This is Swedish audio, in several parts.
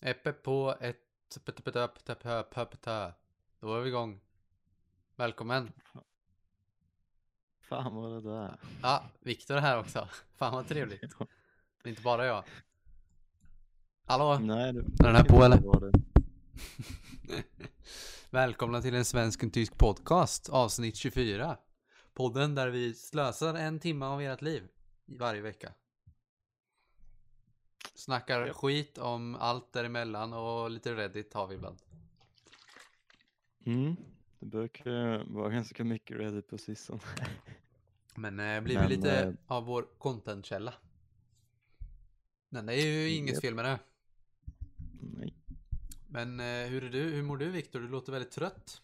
Eppe på ett... Då är vi igång. Välkommen. Fan vad det där. Ja, Viktor är här också. Fan vad trevligt. Det är inte bara jag. Hallå? Nej, du. Är den här på, eller? Välkomna till en svensk och tysk podcast, avsnitt 24. Podden där vi slösar en timme av ert liv varje vecka. Snackar Ja. skit om allt däremellan och lite Reddit har vi ibland. Mm. Det brukar vara ganska mycket Reddit på sistone. Men eh, blir Men, vi lite eh, av vår contentkälla. Men det är ju inget Japp. fel med det. Nej. Men eh, hur är du? Hur mår du Viktor? Du låter väldigt trött.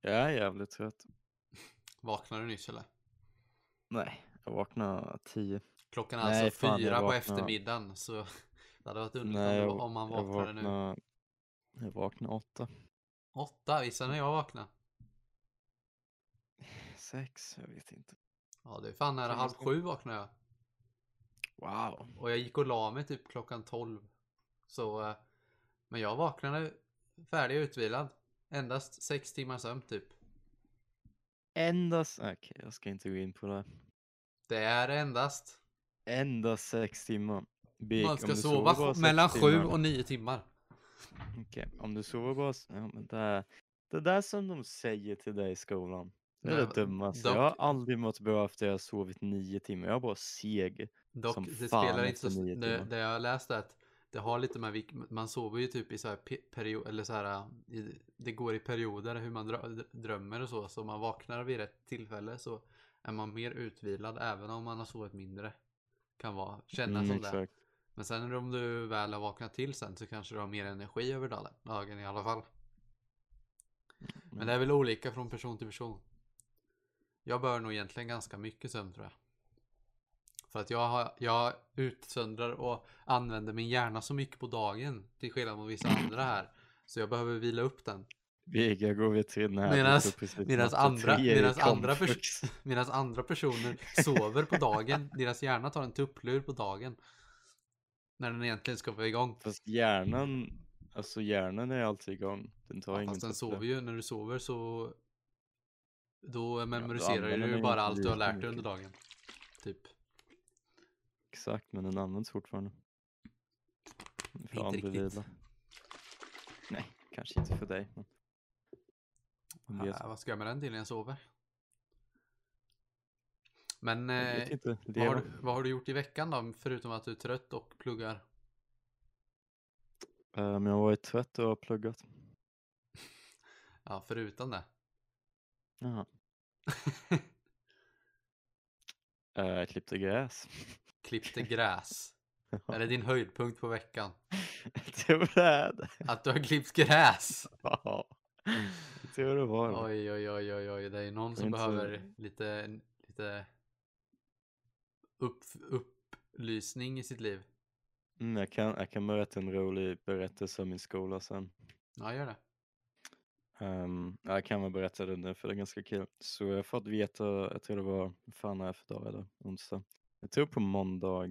Jag är jävligt trött. Vaknade du nyss eller? Nej, jag vaknade tio. Klockan är Nej, alltså fan, fyra på vaknade- eftermiddagen så det hade varit underligt Nej, om, jag, om man jag vaknade nu. vaknade, jag vaknade åtta. Åtta, visst när jag vaknade? Sex, jag vet inte. Ja det är fan nära halv sju vaknade jag. Wow. Och jag gick och la mig typ klockan tolv. Så, eh, men jag vaknade färdig och utvilad. Endast sex timmar sömn typ. Endast, okej jag ska inte gå in på det. Det är endast. Endast sex timmar. Big, Man ska sova mellan sju och nio timmar. Okej, om du sover bara... Ja, men det, är, det där som de säger till dig i skolan. Det är det dummaste. dock- Jag har aldrig mått bra efter jag har sovit nio timmar. Jag är bara seg. Dock, Som det fan spelar inte så... Det, det jag läst är att det har lite med man sover ju typ i så här period eller så här i, det går i perioder hur man drö, drömmer och så så om man vaknar vid rätt tillfälle så är man mer utvilad även om man har sovit mindre kan vara kännas Mm, som det. exakt. Men sen om du väl har vaknat till sen så kanske du har mer energi över dagen, dagen i alla fall. Men det är väl olika från person till person. Jag bör nog egentligen ganska mycket sömn tror jag. För att jag, har, jag utsöndrar och använder min hjärna så mycket på dagen. Till skillnad mot vissa andra här. Så jag behöver vila upp den. Vega går veterinär. Medans- Medan andra, medans andra, pers- medans andra personer sover på dagen. Deras hjärna tar en tupplur på dagen. När den egentligen ska vara igång. Fast hjärnan, alltså hjärnan är alltid igång. Den tar Ja, ingen fast den sover ju. När du sover så då memoriserar du den ju inte bara allt du har lärt dig under dagen. Typ. Exakt, men den används fortfarande. För Inte riktigt. andevila. Nej, kanske inte för dig. Men... Ja, vad ska jag med den till när jag sover? Men eh, vad, har du, vad har du gjort i veckan då? Förutom att du är trött och pluggar? Men jag har varit trött och har pluggat. Ja, förutom det. Jaha. Eh, Jag klippte gräs. Klippte gräs. Är det din höjdpunkt på veckan? Jag tror det är det. Att du har klippt gräs? Ja. Jag tror det var. Oj, oj, oj, oj, oj. Det är någon som inte så- behöver lite, lite upp, upplysning i sitt liv. Mm, jag, kan, jag kan berätta en rolig berättelse om min skola sen. Ja, gör det. Um, jag kan väl berätta det nu för det är ganska kul. Så jag har fått veta, jag tror det var, fan är det för dag eller onsdag? Jag tror på måndag.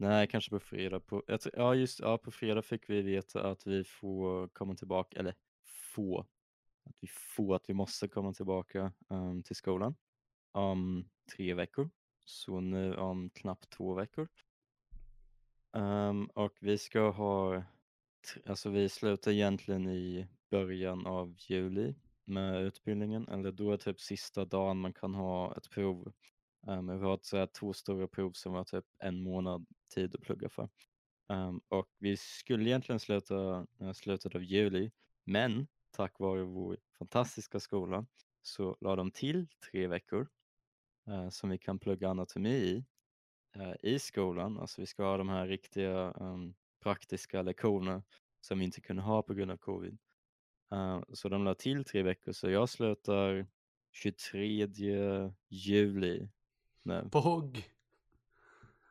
Nej, kanske på fredag. På, ja, just ja, på fredag fick vi veta att vi får komma tillbaka, eller få, att vi får, att vi måste komma tillbaka um, till skolan om tre veckor. Så nu om knappt två veckor. Um, och vi ska ha Alltså vi slutar egentligen i början av juli med utbildningen, eller då är typ sista dagen man kan ha ett prov. Um, vi har så här, två stora prov som var typ en månad tid att plugga för. Um, och vi skulle egentligen sluta uh, slutet av juli, men tack vare vår fantastiska skola så la de till tre veckor uh, som vi kan plugga anatomi i, uh, i skolan. Alltså vi ska ha de här riktiga um, praktiska lektioner som vi inte kunde ha på grund av covid. Uh, så de la till tre veckor så jag slutar 23 juli nu. Pogg!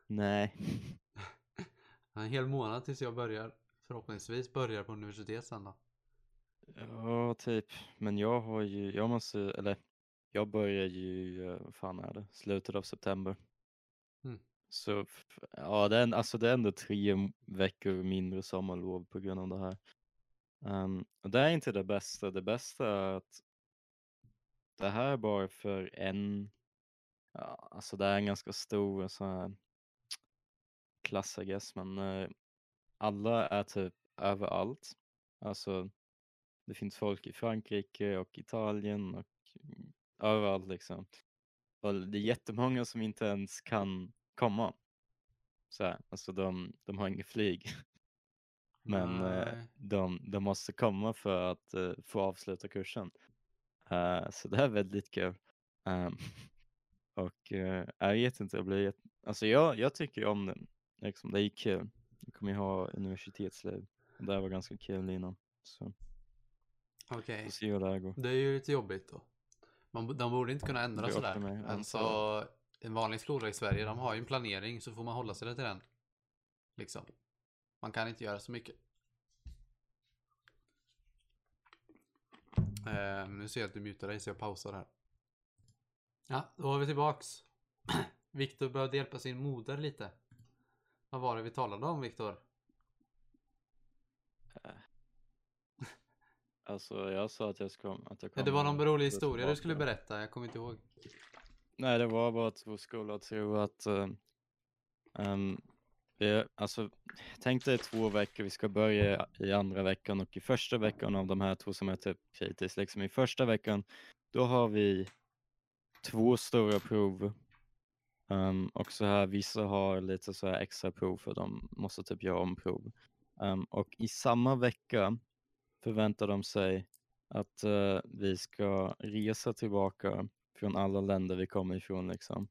Nej, En hel månad tills jag börjar. Förhoppningsvis börjar på universitet sen då. ja typ. Men jag har ju, jag måste, eller jag börjar ju, eh, vad fan är det, slutet av september. Mm. Så ja, det är, alltså det är ändå tre veckor mindre sommarlov på grund av det här. Ehm, och det är inte det bästa. Det bästa är att det här är bara för en, ja, alltså det är en ganska stor sån här klass I guess, men eh, alla är typ överallt. Alltså det finns folk i Frankrike och Italien och mm, överallt liksom. Och det är jättemånga som inte ens kan komma. Så här, alltså de, de har inget flyg. Men eh, de, de måste komma för att eh, få avsluta kursen. Eh, så det är väldigt kul. Ehm, och eh, jag vet inte, jag blir jätte... alltså jag, jag tycker om det. Liksom, det är kul. Jag kommer ju ha universitetsliv. Det här var ganska kul innan. Så Okej. får se hur det här går. Det är ju lite jobbigt då. Man, de borde inte kunna ändra sådär. mig, Alltså, en vanlig skola i Sverige, de har ju en planering så får man hålla sig till den. Liksom. Man kan inte göra så mycket. Eh, nu ser jag att du mutar dig så jag pausar här. Ja, då var vi tillbaks. Viktor behövde hjälpa sin moder lite. Vad var det vi talade om Viktor? Alltså jag sa att jag ska att jag Ja, det var någon rolig historia du skulle berätta, jag kommer inte ihåg. Nej, det var bara att vår skola tror att um, vi, alltså, tänk dig två veckor, vi ska börja i andra veckan och i första veckan av de här två som är typ kritiskt, liksom i första veckan, då har vi två stora prov um, och så här, vissa har lite så här extra prov för de måste typ göra om prov. Um, och i samma vecka förväntar de sig att eh, vi ska resa tillbaka från alla länder vi kommer ifrån, liksom,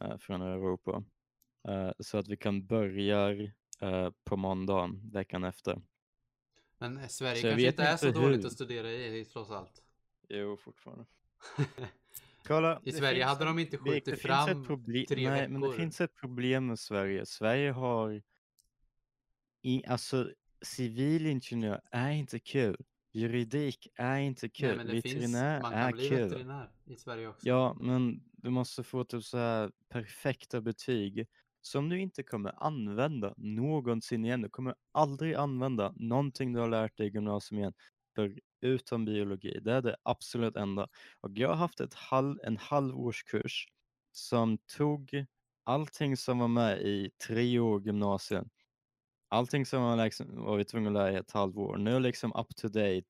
eh, från Europa. Eh, så att vi kan börja på måndagen veckan efter. Men Sverige Så kanske inte är så inte dåligt hur. att studera i trots allt. Jo, fortfarande. Kolla, I Sverige hade de inte skjutit det fram ett proble- tre Nej, men det veckor. finns ett problem med Sverige. Sverige har... I, alltså, civilingenjör är inte kul. Juridik är inte kul. Nej, men det finns, Veterinär man är kan bli kul. veterinär i Sverige också. Ja, men du måste få typ så här perfekta betyg som du inte kommer använda någonsin igen. Du kommer aldrig använda någonting du har lärt dig i gymnasium igen, förutom biologi. Det är det absolut enda. Och jag har haft ett halv, en halvårskurs som tog allting som var med i tre år gymnasiet. Allting som man liksom, var vi tvungna att lära i ett halvår. Nu är jag liksom up to date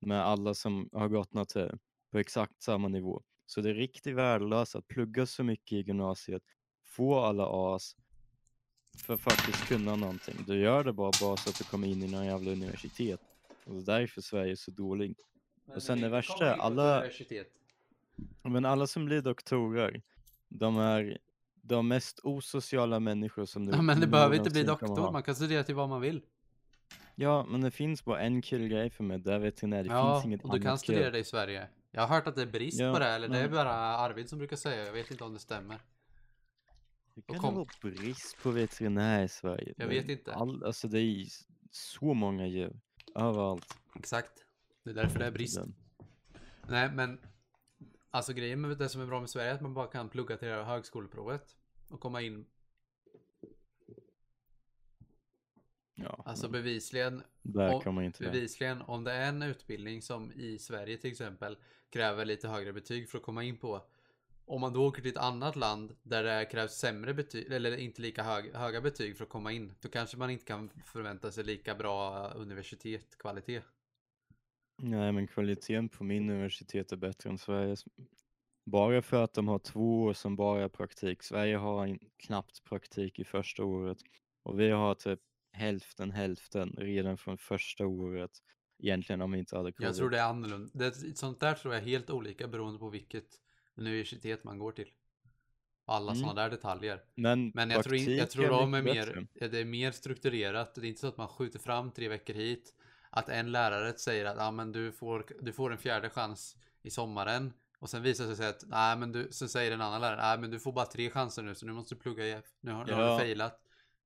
med alla som har gått natur på exakt samma nivå. Så det är riktigt värdelöst att plugga så mycket i gymnasiet, få alla As för att faktiskt kunna någonting. Du gör det bara, bara så att du kommer in i någon jävla universitet. Och det är därför Sverige är så dålig. Men och sen det värsta alla-. Men alla som blir doktorer, de är de mest osociala människor som du Ja, men det behöver inte bli doktor, man kan studera till vad man vill. Ja, men det finns bara en kul grej för mig, det är veterinär. Det ja, finns inget och du kan studera det i Sverige. Jag har hört att det är brist Ja, på det, eller det är men- bara Arvid som brukar säga, jag vet inte om det stämmer. Och kan kom- det vara brist på veterinär i Sverige? Jag Det vet inte. All, alltså det är så många djur, överallt. Exakt. Det är därför det är brist. Den- Nej, men alltså grejen med det som är bra med Sverige är att man bara kan plugga till det här högskoleprovet och komma in. Ja, Alltså bevisligen, där och kommer inte bevisligen om det är en utbildning som i Sverige till exempel kräver lite högre betyg för att komma in på. Om man då åker till ett annat land där det krävs sämre betyg eller inte lika hög, höga betyg för att komma in. Då kanske man inte kan förvänta sig lika bra universitetskvalitet. Nej, men kvaliteten på min universitet är bättre än Sveriges. Bara för att de har två år som bara praktik. Sverige har en, knappt praktik i första året och vi har typ hälften hälften redan från första året. Egentligen om vi inte hade covid. Jag tror det är annorlunda. Det, sånt där tror jag är helt olika beroende på vilket universitet man går till. Alla Mm. sådana där detaljer. Men, Men jag tror, jag tror de är mer, ja, det är mer strukturerat. Det är inte så att man skjuter fram tre veckor hit. Att en lärare säger att ah, men du, får, du får en fjärde chans i sommaren. Och sen visar det sig att, nej men du, så säger en annan lärare, nej men du får bara tre chanser nu så nu måste du plugga igen. Nu har, nu har Ja. du failat.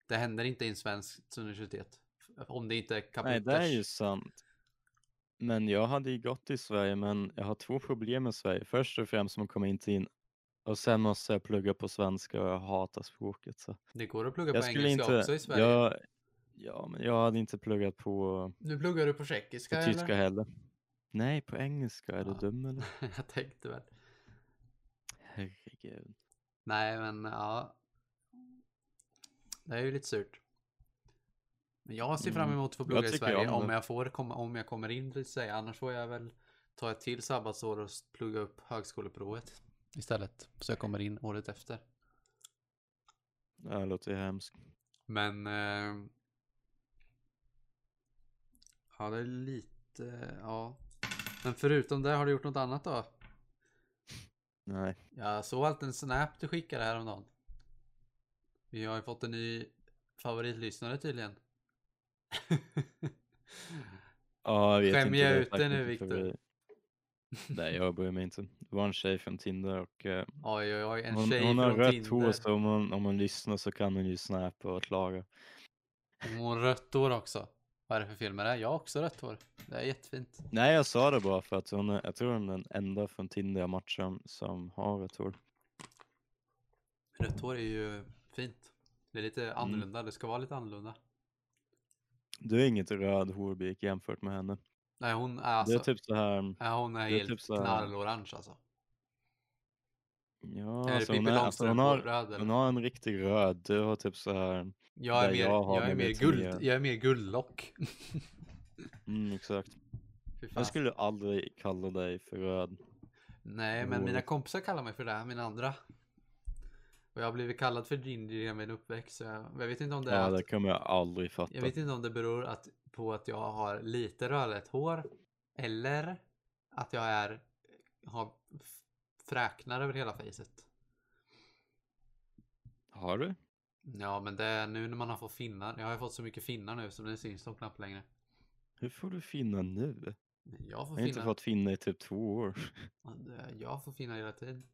Det händer inte i en svenskt universitet. Om det inte är Nej, kapiters. det är ju sant. Men jag hade ju gått i Sverige, men jag har två problem med Sverige. Först och främst som att komma in Och sen måste jag plugga på svenska och jag hatar språket. Så. Det går att plugga Jag på engelska inte, också i Sverige. jag, ja, men jag hade inte pluggat på, Nu pluggar du på på tjeckiska tyska eller? heller. Nej, på engelska. Är Ja. du dum eller? jag tänkte väl. Herregud. Nej, men ja. Det är ju lite surt. Men jag ser fram Mm. emot att få Jag plugga i Sverige om om jag får komma, om jag kommer in säga. Annars får jag väl ta ett till sabbatsår och plugga upp högskoleprovet istället. Så jag kommer in året efter. Det låter ju hemskt. Men eh, ja, det är lite ja. Men förutom det har du gjort något annat då? Nej. Jag såg allt en snap du skickade häromdagen. Vi har ju fått en ny favoritlyssnare tydligen. Ja, jag vet Skämmer jag det ut faktiskt nu, Viktor? Nej, jag bryr mig inte. Det var en tjej från Tinder och eh, Oj oj oj, en hon, tjej hon har rött Tinder. hår så om hon, om hon lyssnar så kan hon ju snappa och klaga. Hon har rött hår också. Vad är det för film med det? Jag har också rött hår. Det är jättefint. Nej, jag sa det bara för att hon är, jag tror hon är den enda från Tinder jag matchar som har ett hår. Rött hår är ju fint. Det är lite Mm. annorlunda. Det ska vara lite annorlunda. Du är inget röd hårbik jämfört med henne. Nej hon är Det alltså. är typ så här. ja, hon är det är helt typ så här- knallorange alltså. Ja, det alltså hon, är, alltså hon, har, Långstrump-röd hon har en riktig röd. Du har typ så här. Jag är mer, jag jag är mer guld, jag är mer guldlock. Mm, exakt. Jag skulle aldrig kalla dig för röd. Nej, men mina kompisar kallar mig för det, mina andra. Och jag har blivit kallad för ginger i min uppväxt. Så jag, jag vet inte om det är Ja, att, det kommer jag aldrig fatta. Jag vet inte om det beror att, på att jag har lite rödlätt hår. Eller att jag är, har fräknar över hela fejset. Har du? Ja, men det är nu när man har fått finnar. Jag har ju fått så mycket finnar nu så det syns de knappt längre. Hur får du finna nu? Jag får Jag har inte finnar. fått finna i typ två år. Jag får finnar hela tiden.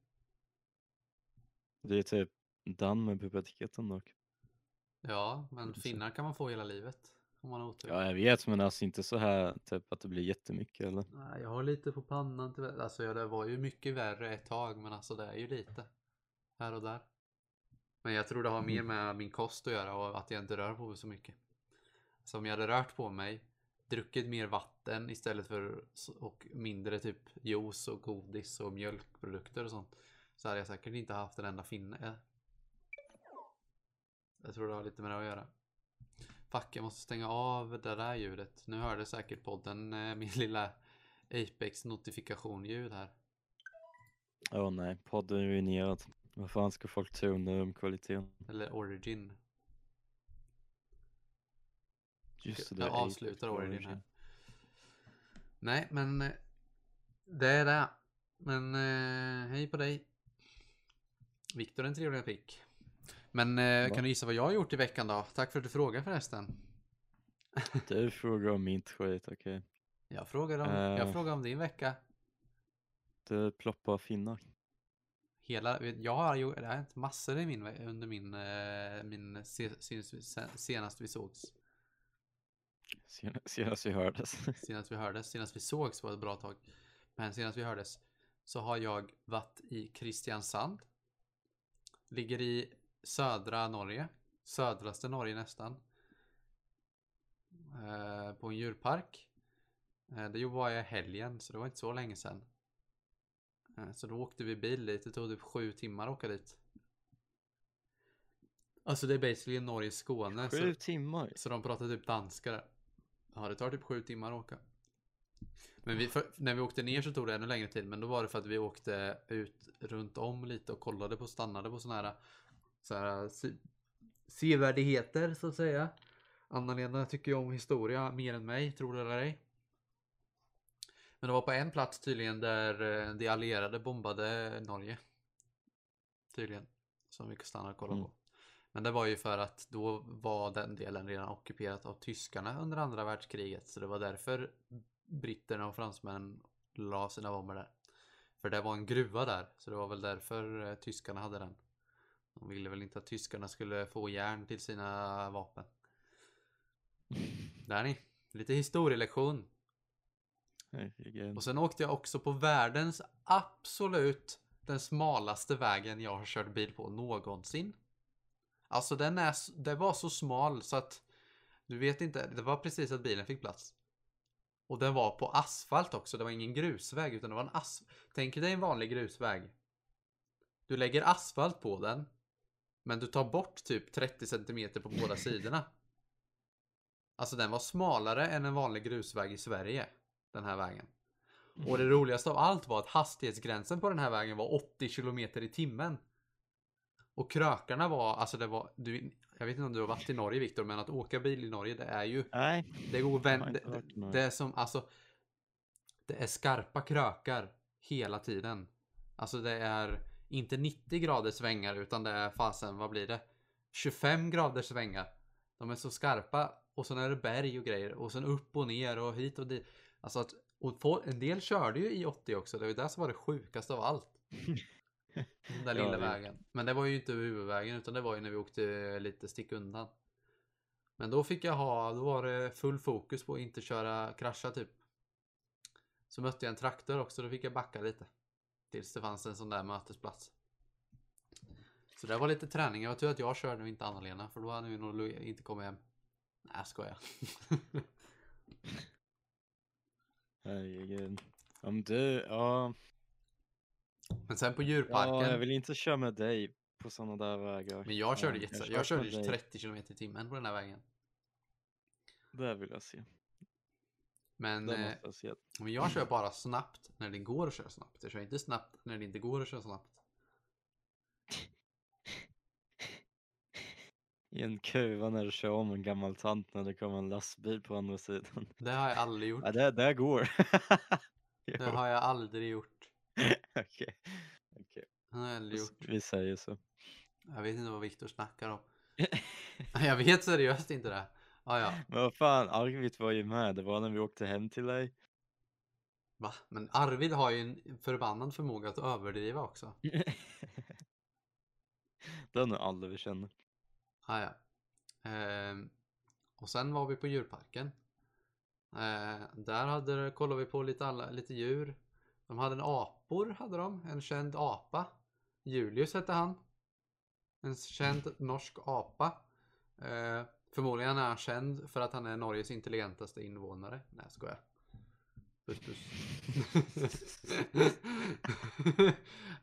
Det är typ Dan med puberteten dock. Ja, men finnar kan man få hela livet. Om man har otur. Ja, jag vet, men alltså inte så här typ att det blir jättemycket eller? Nej, jag har lite på pannan tyvärr. Alltså ja, det var ju mycket värre ett tag, men alltså det är ju lite. Här och där. Men jag tror det har mer med min kost att göra och att jag inte rör på mig så mycket. Så om jag hade rört på mig, druckit mer vatten istället för och mindre typ juice och godis och mjölkprodukter och sånt. Så hade jag säkert inte haft en enda finne. Jag tror det har lite med det att göra. Fuck, jag måste stänga av det där ljudet. Nu hörde säkert podden eh, min lilla Apex notifikation-ljud här. Åh nej, podden är ruinerad. Vad fan ska folk tro nu om kvaliteten? Eller Origin. Just det, Jag avslutar Apex Origin här. Nej, men eh, det är det. Men eh, hej på dig. Viktor en trevlig pick. Men eh, kan du gissa vad jag har gjort i veckan då? Tack för att du frågade förresten. Du frågar om mitt skit, okej. Jag frågar om, jag Eh. frågar om din vecka. Du ploppar finnar. Hela, jag har gjort det har hänt massor i min, under min, eh, min se, senast, senast vi sågs. Sen- Senast vi hördes. Senast vi hördes, senast vi sågs var ett bra tag. Men senast vi hördes så har jag varit i Kristiansand. Ligger i södra Norge. Södraste Norge nästan. Eh, på en djurpark. Eh, det var jag i helgen så det var inte så länge sedan. Eh, så då åkte vi bil dit. Det tog typ sju timmar att åka dit. Alltså det är basically Norges Skåne. så- Sju timmar? så de pratar typ danska där. Ja, det tar typ sju timmar att åka. Men vi, för, när vi åkte ner så tog det ännu längre tid. Men då var det för att vi åkte ut runt om lite och kollade på, stannade på sådana här, så här se, sevärdheter så att säga. Anna-Lena tycker ju om historia mer än mig, tror du eller ej. Men det var på en plats tydligen där eh, de allierade bombade Norge. Tydligen. Som vi stannade och kollade Mm. på. Men det var ju för att då var den delen redan ockuperat av tyskarna under andra världskriget. Så det var därför britterna och fransmännen la sina bomber där. För det var en gruva där. Så det var väl därför eh, tyskarna hade den. De ville väl inte att tyskarna skulle få järn till sina vapen. Där ni. Lite historielektion. Herregud. Och sen åkte jag också på världens absolut den smalaste vägen jag har kört bil på någonsin. Alltså den är, det var så smal så att du vet inte, det var precis att bilen fick plats. Och den var på asfalt också, det var ingen grusväg utan det var en as... Tänk dig en vanlig grusväg. Du lägger asfalt på den. Men du tar bort typ 30 cm på båda sidorna. Alltså den var smalare än en vanlig grusväg i Sverige. Den här vägen. Och det roligaste av allt var att hastighetsgränsen på den här vägen var 80 km i timmen. Och krökarna var, alltså det var, du, jag vet inte om du har varit i Norge Viktor, men att åka bil i Norge det är ju, Nej, det går Jag vän, har det, det, det är som, alltså, det är skarpa krökar hela tiden. Alltså det är inte 90 graders svängar utan det är fasen, vad blir det? 25 graders svängar. De är så skarpa och sen är det berg och grejer och sen upp och ner och hit och dit. Alltså att, och få, en del körde ju i 80 också, det var det som var det sjukaste av allt. Den där Ja, lilla det- vägen. Men det var ju inte huvudvägen utan det var ju när vi åkte lite stick undan. Men då fick jag ha, då var det full fokus på att inte köra, krascha typ. Så mötte jag en traktor också, då fick jag backa lite. Tills det fanns en sån där mötesplats. Så det var lite träning, jag var tur att jag körde och inte Anna-Lena för då hade vi nog inte kommit hem. Nej skojar. herregud. Om du, ja, Men sen på ja, djurparken. jag vill inte köra med dig på sådana där vägar. Men jag körde, Ja, kört jag körde med ju dig. 30 km i timmen på den här vägen. Det vill jag se. Men, eh, jag se. men jag kör bara snabbt när det går att köra snabbt. Jag kör inte snabbt när det inte går att köra snabbt. I en kurva när du kör om en gammal tant när det kommer en lastbil på andra sidan. Det har jag aldrig gjort. Ja, det, det går. Det har jag aldrig gjort. Okej, okej. Det har jag aldrig gjort. Vi säger så. Jag vet inte vad Viktor snackar om. Jag vet seriöst inte det. Ah, ja. Men vad fan, Arvid var ju med. Det var när vi åkte hem till dig. Va? Men Arvid har ju en förbannad förmåga att överdriva också. Det är nog alla vi känner. Ah, ja. Ehm, och sen var vi på djurparken. Eh, där hade, kollade vi på lite, alla, lite djur. De hade en apor, hade de. En känd apa. Julius hette han. En känd norsk apa. Eh, förmodligen är han känd för att han är Norges intelligentaste invånare. Nej, jag skojar. Puss puss.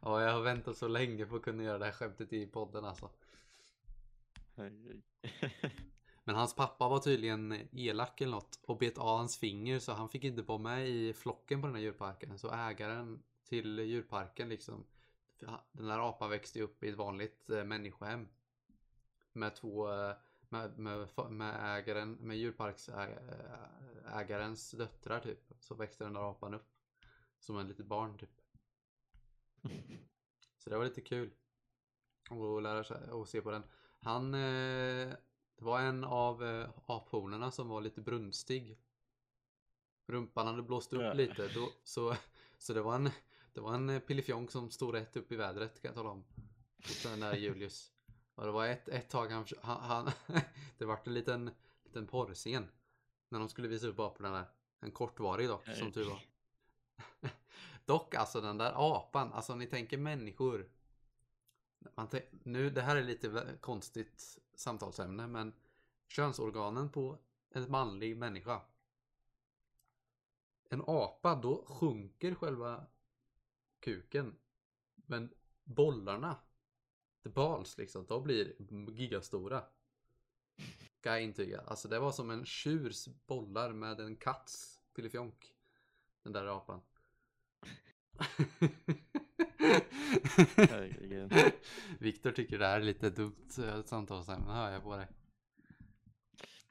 ja, jag har väntat så länge på att kunna göra det här skämtet i podden alltså. Men hans pappa var tydligen elak eller något och bet av hans finger så han fick inte vara med i flocken på den här djurparken. Så ägaren till djurparken liksom Den där apan växte upp i ett vanligt eh, människohem. Med två eh, med, med, med ägaren, med djurparksägarens döttrar typ. Så växte den där apan upp. Som en litet barn typ. Så det var lite kul. att lära sig och se på den. Han eh, det var en av eh, aphonorna som var lite brunstig. Rumpan hade blåst upp Ja. lite. Då, så, så det var en, det var en eh, pillefjonk som stod rätt upp i vädret kan jag tala om. Den där Julius. Och det var ett, ett tag han, han, han det vart en liten, liten porrscen. När de skulle visa upp aporna där. En kortvarig dock, som tur var. dock alltså den där apan, alltså ni tänker människor. Man nu, det här är lite konstigt samtalsämne men könsorganen på en manlig människa. En apa, då sjunker själva kuken. Men bollarna, the balls liksom, de blir gigastora. Kan jag intyga. Alltså det var som en tjurs bollar med en katts filifjonk Den där apan. Viktor tycker det här är lite dumt samtalsämne, hör jag på dig.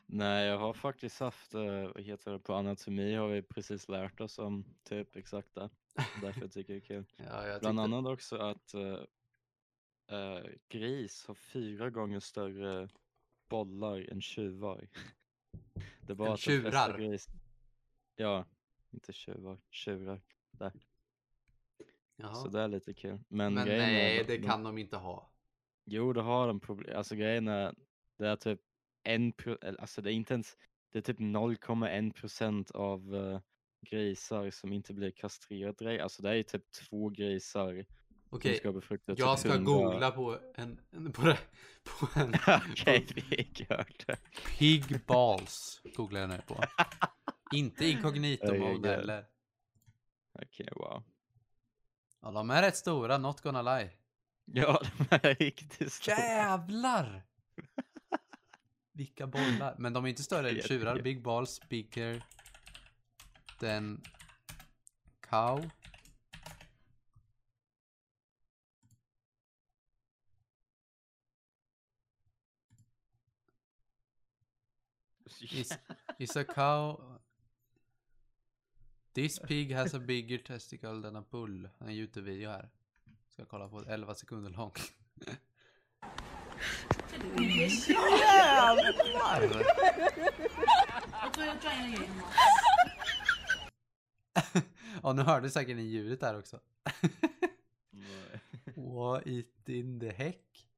Nej, jag har faktiskt haft, eh, vad heter det, på anatomi har vi precis lärt oss om typ exakt det. Därför tycker jag det är kul. Ja, jag Bland tyckte- annat också att eh, gris har fyra gånger större bollar än tjuvar. Det är bara Än tjurar? Gris... Ja, inte tjuvar, tjurar. Där. Jaha. Så det är lite kul. Men, Men är nej, att det de- kan de inte ha. Jo, det har de problem. Alltså grejen är, det är typ en alltså det är inte ens, det är typ 0,1 procent av eh, grisar som inte blir kastrerade direkt. Alltså det är typ två grisar Okej, ska befruktat jag ska 100 googla på en, på, det, på en Okej, vi gör det. pig balls. Googlar jag nu på. Inte oj, mode eller. Okej, wow. Ja, de är rätt stora, not gonna lie. Ja, de är riktigt stora. Jävlar! Vilka bollar. Men de är inte större än tjurar. Big balls, bigger than cow. Is, is a cow... This pig has a bigger testicle than a bull. En Youtube-video här. Ska kolla på 11 sekunder lång. Jävlar! Ja, nu hörde säkert ni ljudet där också. What it in the heck?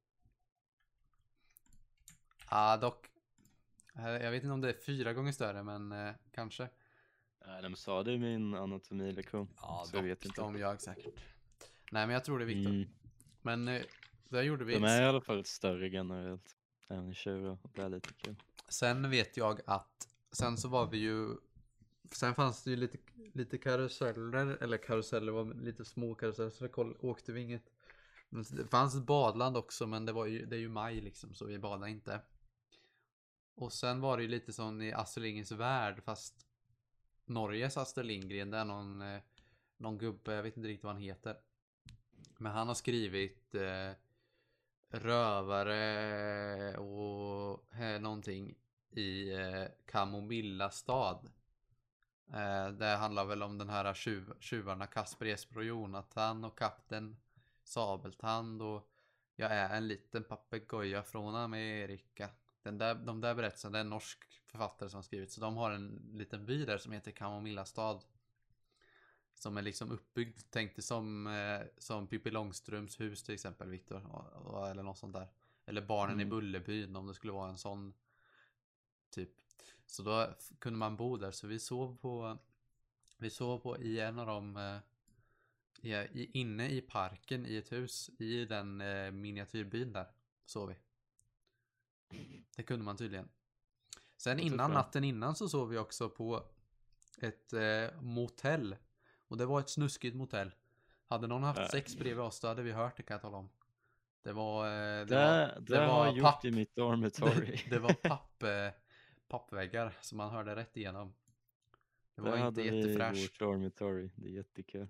Ja, dock. Eh, Jag vet inte om det är fyra gånger större, men eh, kanske. Nej, de sa det i min anatomilektion. Ja, så jag vet inte. De ljög säkert. Nej, men jag tror det är Viktor. Mm. Men eh, där gjorde vi. De är i alla fall större generellt. Även tjurar. Det är lite kul. Sen vet jag att sen så var vi ju Sen fanns det ju lite, lite karuseller, eller karuseller var lite små karuseller så det koll, åkte vi inget. Men Det fanns ett badland också men det var ju, det är ju maj liksom så vi badade inte. Och sen var det ju lite som i Astrid Lindgrens värld fast Norges Astrid Lindgren, det är någon, eh, någon gubbe, jag vet inte riktigt vad han heter. Men han har skrivit eh, rövare och eh, någonting i eh, Kamomilla stad. Eh, det handlar väl om den här tjuv, tjuvarna Kasper, Jesper och Jonathan och kapten Sabeltand och jag är en liten papegoja från Amerika. Den där, de där berättelserna, det är en norsk författare som har skrivit så de har en liten by där som heter Kamomilla stad. Som är liksom uppbyggd, tänk dig som, eh, som Pippi Långstrumps hus till exempel Viktor. Eller något sånt där. Eller Barnen i Mm. Bullerbyn om det skulle vara en sån typ. Så då kunde man bo där så vi sov på Vi sov på i en av de eh, i, i, Inne i parken i ett hus i den eh, miniatyrbyn där sov vi. Det kunde man tydligen. Sen innan natten innan så sov vi också på ett eh, motell. Och det var ett snuskigt motell. Hade någon haft sex bredvid oss då hade vi hört det kan jag tala om. Det var... Eh, det, Det, var, det, har jag gjort papp- i mitt dormitory. det, det var papp, eh, pappväggar som man hörde rätt igenom. Det var Där inte jättefräscht. vårt dormitory. Det är jättekul.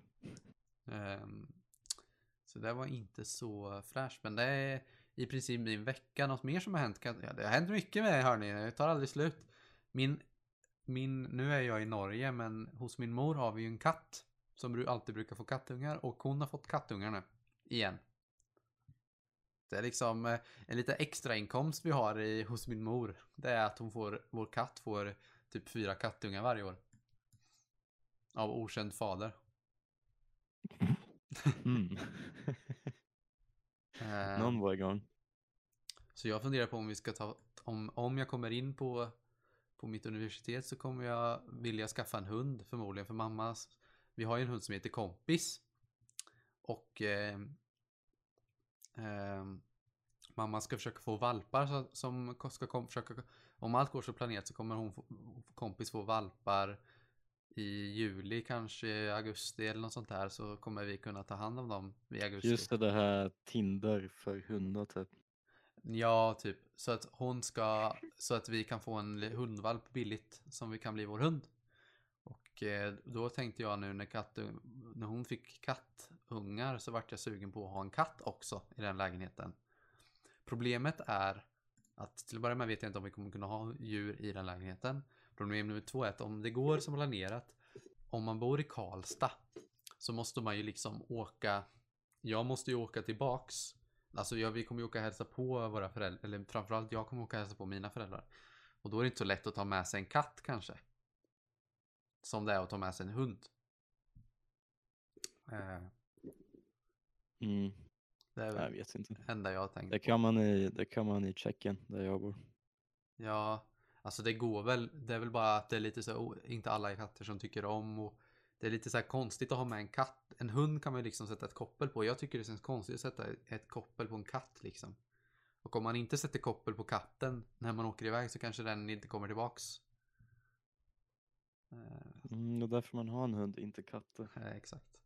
Ehm, så det var inte så fräscht. Men det i princip min vecka. Något mer som har hänt? Ja, det har hänt mycket med mig hörni. Det tar aldrig slut. Min, min, nu är jag i Norge men hos min mor har vi ju en katt. Som alltid brukar få kattungar. Och hon har fått kattungar nu. Igen. Det är liksom eh, en lite extra inkomst vi har i, hos min mor. Det är att hon får, vår katt får typ fyra kattungar varje år. Av okänd fader. Mm. Ehm, Någon var igång. Så jag funderar på om vi ska ta, om, om jag kommer in på, på mitt universitet så kommer jag vilja skaffa en hund förmodligen för mammas. Vi har ju en hund som heter Kompis. Och eh, eh, mamma ska försöka få valpar så, som ska kom, försöka, om allt går så planerat så kommer hon få, Kompis få valpar i juli, kanske augusti eller något sånt där så kommer vi kunna ta hand om dem i augusti. Just det, det här Tinder för hundar typ. Ja, typ. Så att hon ska, så att vi kan få en hundvalp billigt som vi kan bli vår hund. Och eh, då tänkte jag nu när kattung, när hon fick kattungar så vart jag sugen på att ha en katt också i den lägenheten. Problemet är att till att börja med vet jag inte om vi kommer kunna ha djur i den lägenheten. Problem nummer två är att om det går som planerat, om man bor i Karlstad så måste man ju liksom åka, jag måste ju åka tillbaks Alltså jag, vi kommer ju åka och hälsa på våra föräldrar, eller framförallt jag kommer åka och hälsa på mina föräldrar. Och då är det inte så lätt att ta med sig en katt kanske. Som det är att ta med sig en hund. Eh, Mm. det är Jag väl vet inte. enda jag tänkt Det kan man i, det kan man i Tjeckien där jag bor. Ja, alltså det går väl. Det är väl bara att det är lite så, o- inte alla katter som tycker om och det är lite så här konstigt att ha med en katt. En hund kan man ju liksom sätta ett koppel på. Jag tycker det känns konstigt att sätta ett koppel på en katt liksom. Och om man inte sätter koppel på katten när man åker iväg så kanske den inte kommer tillbaks. Eh, Mm, det är därför man har en hund, inte katter. eh, exakt.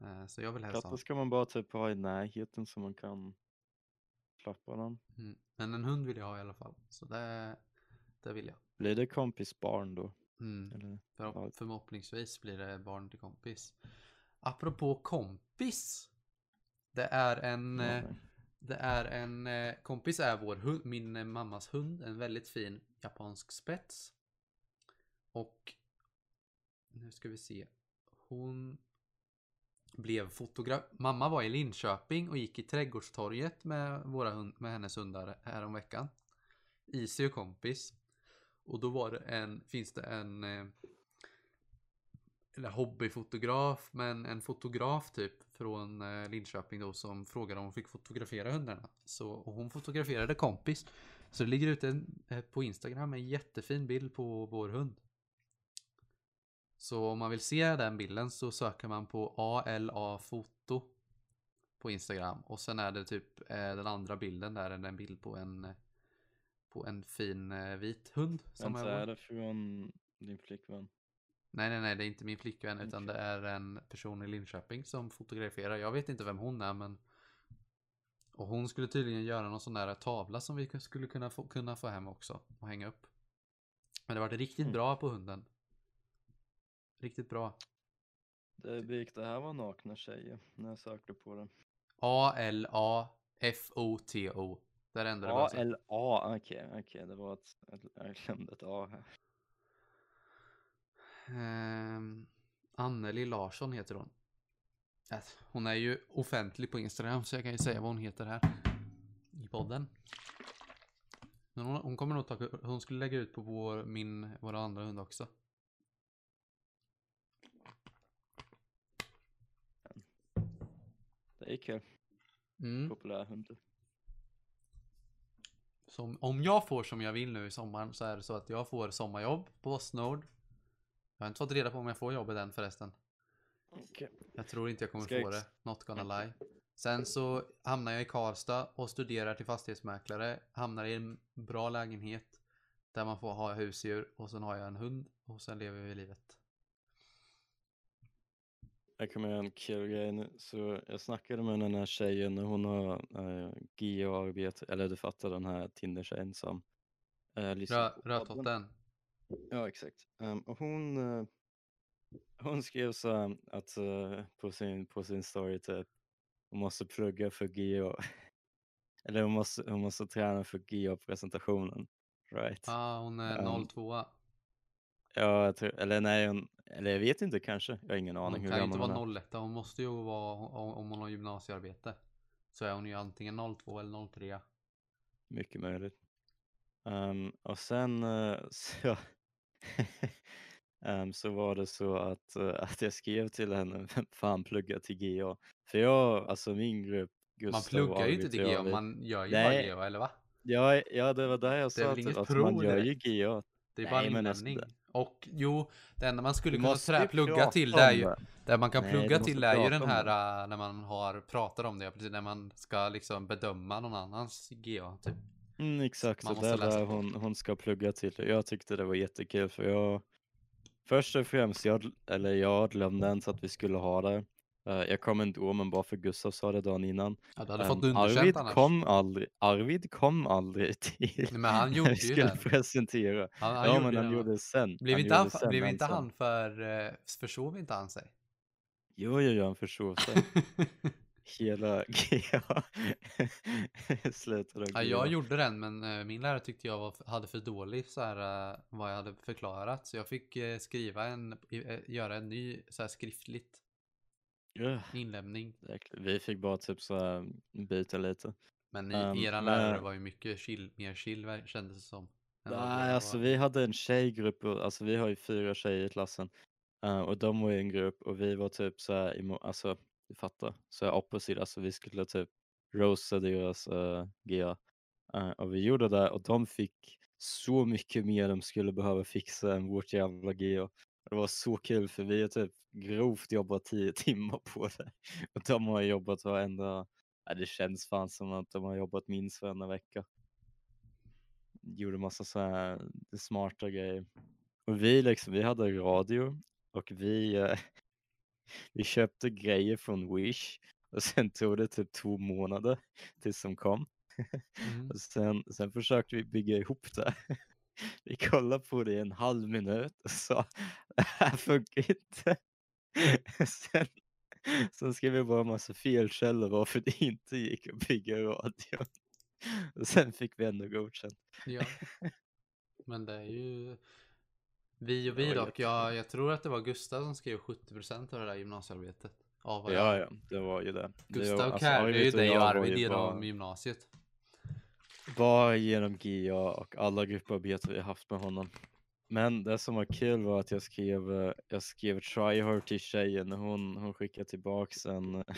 Eh, så jag vill helst ha. Katter ska man bara typ ha i närheten så man kan klappa dem. Mm. Men en hund vill jag ha i alla fall. Så det, det vill jag. Blir det kompis barn då? Mm. Eller? För, förhoppningsvis blir det barn till kompis. Apropå kompis. Det är en, Ja, eh, det är en eh, kompis är vår hund, min eh, mammas hund. En väldigt fin japansk spets. Och nu ska vi se. Hon blev fotograf. Mamma var i Linköping och gick i trädgårdstorget med, våra hund, med hennes hundar häromveckan. Isi och kompis. Och då var det en, finns det en eh, eller hobbyfotograf, men en fotograf typ från eh, Linköping då som frågade om hon fick fotografera hundarna. Så och hon fotograferade kompis. Så det ligger ute eh, på Instagram en jättefin bild på vår hund. Så om man vill se den bilden så söker man på ALA foto på Instagram och sen är det typ den andra bilden där en bild på en på en fin eh, vit hund. Som Vänta, är det från din flickvän? Nej, nej, nej, det är inte min flickvän utan det är en person i Linköping som fotograferar. Jag vet inte vem hon är, men och hon skulle tydligen göra någon sån där tavla som vi skulle kunna få, kunna få hem också och hänga upp. Men det var riktigt Mm. bra på hunden. Riktigt bra. Det gick det här var nakna tjejer när jag sökte på det. A-L-A-F-O-T-O. Där ändrade det bara sig. A-L-A, okej, okej, det var ett, jag glömde ett A här. Ehm, Anneli Larsson heter hon. Äh, Hon är ju offentlig på Instagram så jag kan ju säga vad hon heter här. I podden. Men hon, hon kommer nog ta, hon skulle lägga ut på vår, min, våra andra hund också. Det är kul, Mm. populär hund. Så om, jag får som jag vill nu i sommaren så är det så att jag får sommarjobb på Postnord. Jag har inte fått reda på om jag får jobbet än förresten. Okej. Jag tror inte jag kommer jag få det. Not gonna lie. Sen så hamnar jag i Karlstad och studerar till fastighetsmäklare. Hamnar i en bra lägenhet. Där man får ha husdjur. Och sen har jag en hund. Och sen lever vi livet. Jag kommer göra en kul grej nu. Så jag snackade med den här tjejen och hon har äh, GA-arbete, eller du fattar den här Tinder-tjejen som lyssnar podden. rödtotten. Ja, exakt. Ehm, och hon, eh, hon skrev så här att eh, på, sin, på sin story typ, hon måste plugga för GA. Eller hon måste, hon måste träna för GA-presentationen. Right? Ja, hon är Um, 02. Ja, jag tror, eller nej, hon, eller jag vet inte kanske. Jag har ingen aning Hon hur kan inte vara är. 01. Hon måste ju vara, om hon har gymnasiearbete. Så är hon ju antingen 02 eller 03. Mycket möjligt. Ehm, och sen eh, så, ehm, så var det så att, eh, att jag skrev till henne, vem fan pluggar till GA? För jag, alltså min grupp, Gustav Man pluggar ju inte till GA, man gör ju Nej. bara GA, eller va? Ja, ja, det var där jag Det sa att prov man gör ju? GA. Det är Nej, bara en men alltså inlämning. Och jo, det enda man skulle kunna ju plugga till det är ju, det. det man kan Nej, plugga till är ju den här det. äh, när man har pratat om det, precis när man ska liksom bedöma någon annans GA typ. Mm, exakt, Man så måste där där hon, hon ska plugga till. Jag tyckte det var jättekul för jag, först och främst, jag, eller jag glömde inte att vi skulle ha det. Eh, jag kom ändå, men bara för Gustav sa det dagen innan. Ja, du hade Ehm, fått underkänt Arvid annars. kom aldrig, Arvid kom aldrig till Nej, men han gjorde vi ju skulle den. presentera. Han, han ja, men han gjorde det sen. Blev han inte han, sen blev inte han för, eh, försov inte han sig? Jo, jo, jo, han försov sig. Hela GA slutade Ja, jag gjorde den men eh, min lärare tyckte jag var, hade för dålig så här, eh, vad jag hade förklarat. Så jag fick skriva en, göra en ny så här skriftligt Ja, inlämning. Vi fick bara typ så här byta lite. Men i, Ehm, eran men- lärare var ju mycket chill, mer chill kändes det som. Nej, alltså var. vi hade en tjejgrupp, och, alltså vi har ju fyra tjejer i klassen. eh, och de var i en grupp och vi var typ så här, alltså du fattar, så här opposite, alltså vi skulle typ roasta deras uh, GA. Eh, och vi gjorde det och de fick så mycket mer de skulle behöva fixa än vårt jävla GA. Det var så kul för vi har typ grovt jobbat tio timmar på det. Och de har jobbat varenda, ja, det känns fan som att de har jobbat minst varenda vecka. Gjorde massa så här smarta grejer. Och vi liksom, vi hade radio och vi, eh, vi köpte grejer från Wish och sen tog det typ två månader tills de kom. Mm. Och sen, sen försökte vi bygga ihop det. Vi kollade på det i en halv minut och sa det här funkar inte. Sen, sen skrev vi bara en massa felkällor varför det inte gick att bygga radio. Och sen fick vi ändå godkänt. Ja. Men det är ju vi och vi Ja, dock. Jag, jag tror att det var Gustav som skrev 70% av det där gymnasiearbetet. Av Ja, ja, det var ju det. det var, Gustav alltså, carryade ju dig och Arvid genom bara- gymnasiet. Bara genom GA och alla grupparbeten vi haft med honom. Men det som var kul var att jag skrev, eh, jag skrev try her till tjejen och hon, hon skickade tillbaks en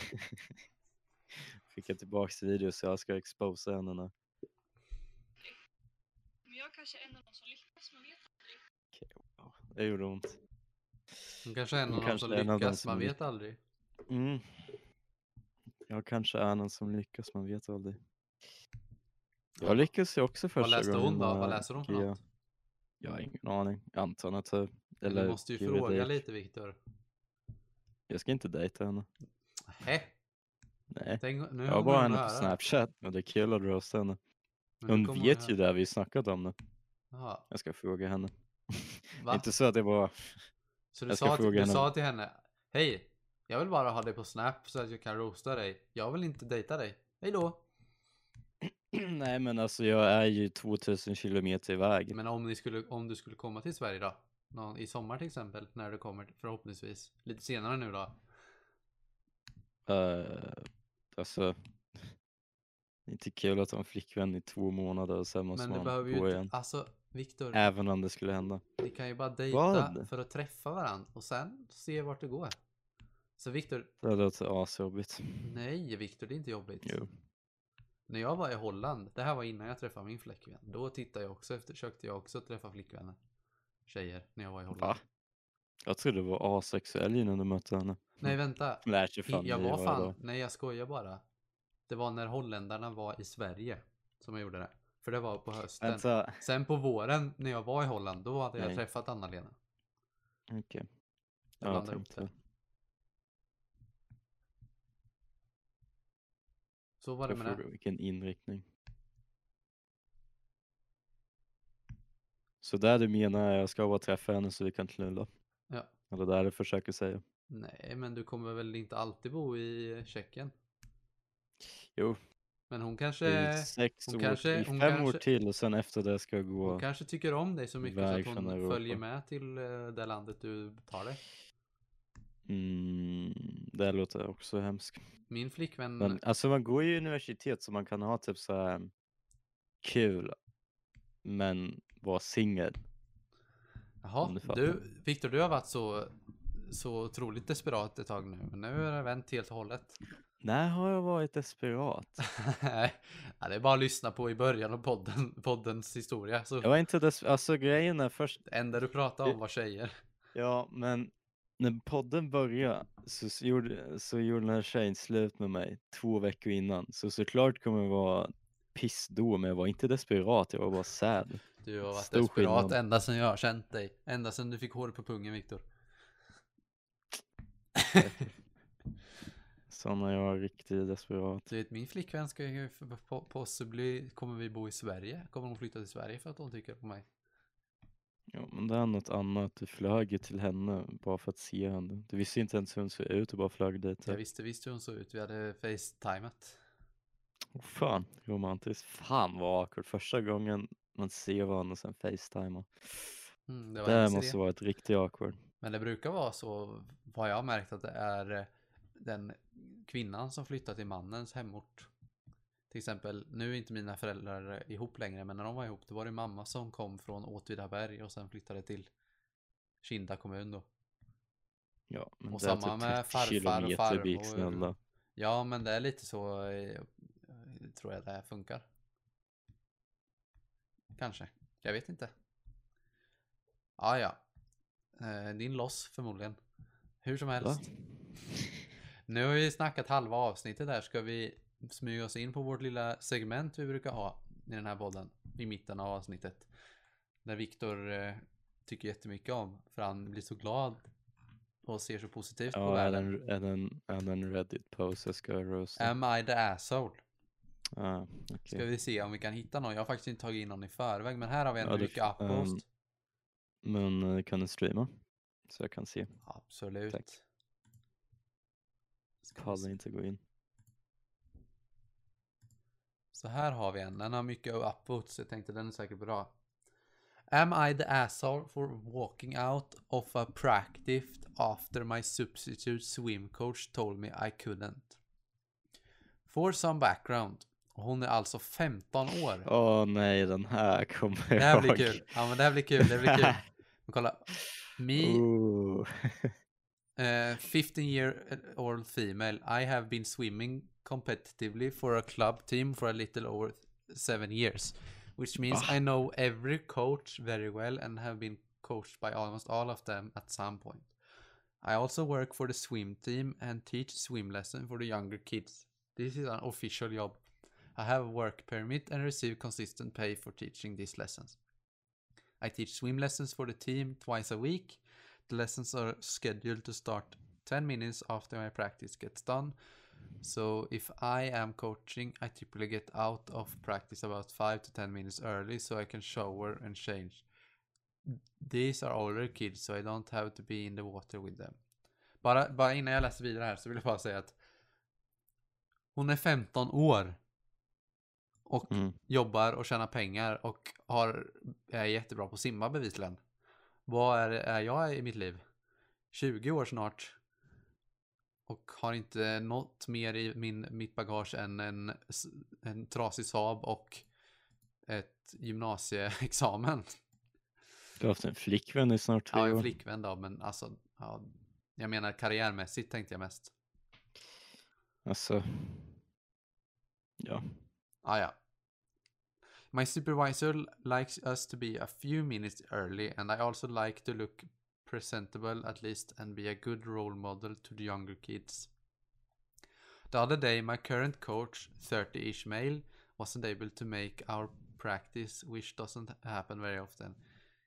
skickade tillbaks video så jag ska exposa henne nu. Men jag kanske är en av de som lyckas, man vet aldrig. Okej, wow, Det gjorde ont. Hon kanske är en av de kanske som lyckas, som man vet aldrig. Mm. Jag kanske är någon som lyckas, man vet aldrig. Jag lyckas ju också första Vad läste gången hon då? Vad läser hon för något? Jag har ingen aning. Natur. Men Eller du måste ju fråga lite Viktor. Jag ska inte dejta henne. Hä? Nej. Tänk, nu Jag har bara henne på. Snapchat och det är kul att roasta henne. Men Hon vet ju det vi snackat om nu. Jaha, Jag ska fråga henne. Inte så att det bara, Så du, sa, till, du henne. sa till henne Hej, jag vill bara ha dig på Snap så att jag kan roasta dig. Jag vill inte dejta dig. Hej då. nej men alltså jag är ju 2000 kilometer iväg. Men om, ni skulle, om du skulle komma till Sverige då? Någon, I sommar till exempel, när du kommer förhoppningsvis. Lite senare nu då. Uh, alltså, det är inte kul att ha en flickvän i två månader och sen måste man behöver ju gå inte, igen. alltså Viktor, Även om det skulle hända. ni kan ju bara dejta Vad? för att träffa varandra och sen se vart det går. Så Viktor, Det låter asjobbigt. nej Viktor, det är inte jobbigt. Jo. När jag var i Holland, det här var innan jag träffade min flickvän. Då tittade jag också efter, försökte jag också träffa flickvänner. Tjejer, när jag var i Holland. Va? Jag trodde du var asexuell innan du mötte henne. Nej vänta, Lär sig fan jag var fan, nej jag skojar bara. Det var när holländarna var i Sverige som jag gjorde det. För det var på hösten. Vänta, Sen på våren när jag var i Holland, då hade jag Nej. träffat Anna-Lena. okej. Jag Ja, jag ihop tänkte. Så var det med det. vilken inriktning. Så där du menar jag ska bara träffa henne så vi kan knulla? Ja. Eller där du försöker säga? Nej, men du kommer väl inte alltid bo i Tjeckien? Jo, Men hon det kanske, sex hon år, kanske- det hon fem år kanske- till och sen efter det ska jag hon gå. kanske tycker om dig så mycket så att hon följer med till eh, det landet du tar dig. Mm, det låter också hemskt. Min flickvän, Men alltså man går ju i universitet så man kan ha typ så här kul men vara singel. jaha, du Viktor, du har varit så, så otroligt desperat ett tag nu. Men nu är det vänt helt och hållet. När har jag varit desperat? Nej, ja, det är bara att lyssna på i början av podden, poddens historia. Så Jag var inte des- alltså grejen är först, det enda du pratade om var tjejer. ja men när podden började så, gjorde, så gjorde den här tjejen slut med mig två veckor innan. Så såklart kommer jag vara piss då men jag var inte desperat, jag var bara sad. Du har varit Stor desperat skillnad. ända sedan jag har känt dig. Ända sedan du fick hår på pungen, Viktor. Så när jag var riktigt desperat. Du vet, min flickvän ska ju possibly, kommer vi bo i Sverige? Kommer hon flytta till Sverige för att hon tycker på mig? Ja men det är något annat, du flög ju till henne bara för att se henne. Du visste inte ens hur hon såg ut och bara flög dit. Jag visste visst hur hon såg ut. Vi hade facetimat. Åh fan, romantiskt. Fan vad awkward. Första gången man ser varandra och sen facetimar. Mm, det Det måste vara ett riktigt awkward. Men det brukar vara så, vad jag har märkt, att det är den kvinnan som flyttar till mannens hemort. Till exempel, nu är inte mina föräldrar ihop längre, men när de var ihop, då var det mamma som kom från Åtvidaberg och sen flyttade till Kinda kommun då. Ja, men Och det är samma typ med 30 farfar och farmor. Ja, men det är lite så, eh, tror jag det funkar. Kanske, jag vet inte. Ja, ja. Eh, din loss förmodligen. Hur som Va? helst. Nu har vi snackat halva avsnittet här. Ska vi smyga oss in på vårt lilla segment vi brukar ha i den här podden. I mitten av avsnittet. Där Viktor eh, tycker jättemycket om. För han blir så glad. Och ser så positivt på Ja, är världen. den, är den, är den Reddit-post jag ska roasta? Am I the asshole? Ah, Ska okej. vi se om vi kan hitta någon. Jag har faktiskt inte tagit in någon i förväg. Men här har vi ändå Ja, mycket uppost. ehm, Men eh, kan du streama? Så jag kan se. Absolut. tack. Ska Pallar inte gå in. Så här har vi en. Den har mycket upvotes. Jag tänkte den är säkert bra. Am I the asshole for walking out of a practice after my substitute swim coach told me I couldn't? For some background. Hon är alltså 15 år. Åh nej, den här kommer Det här blir jag. kul. Ja men det här blir kul. Det blir kul. Men kolla. Me, Oh. Uh, 15 year old female. I have been swimming competitively for a club team for a little over seven years, which means Ah. I know every coach very well and have been coached by almost all of them at some point. I also work for the swim team and teach swim lesson for the younger kids. This is an official job. I have a work permit and receive consistent pay for teaching these lessons. I teach swim lessons for the team twice a week. The lessons are scheduled to start 10 minutes after my practice gets done. So if I am coaching, I typically get out of practice about 5 to 10 minutes early so I can shower and change. These are older kids so I don't have to be in the water with them. Bara, bara innan jag läser vidare här så vill jag bara säga att hon är 15 år och Mm. jobbar och tjänar pengar och har, är jättebra på att simma bevisligen. Vad är, är jag i mitt liv? 20 år snart. Och har inte något mer i min, mitt bagage än en, en trasig Saab och ett gymnasieexamen. Du har haft en flickvän i snart tre Ja, en år. flickvän då, men alltså, ja, jag menar karriärmässigt tänkte jag mest. Alltså. Ja. Ah, ja. My supervisor likes us to be a few minutes early, and I also like to look presentable at least and be a good role model to the younger kids. The other day, my current coach, 30 ish male, wasn't able to make our practice, which doesn't happen very often.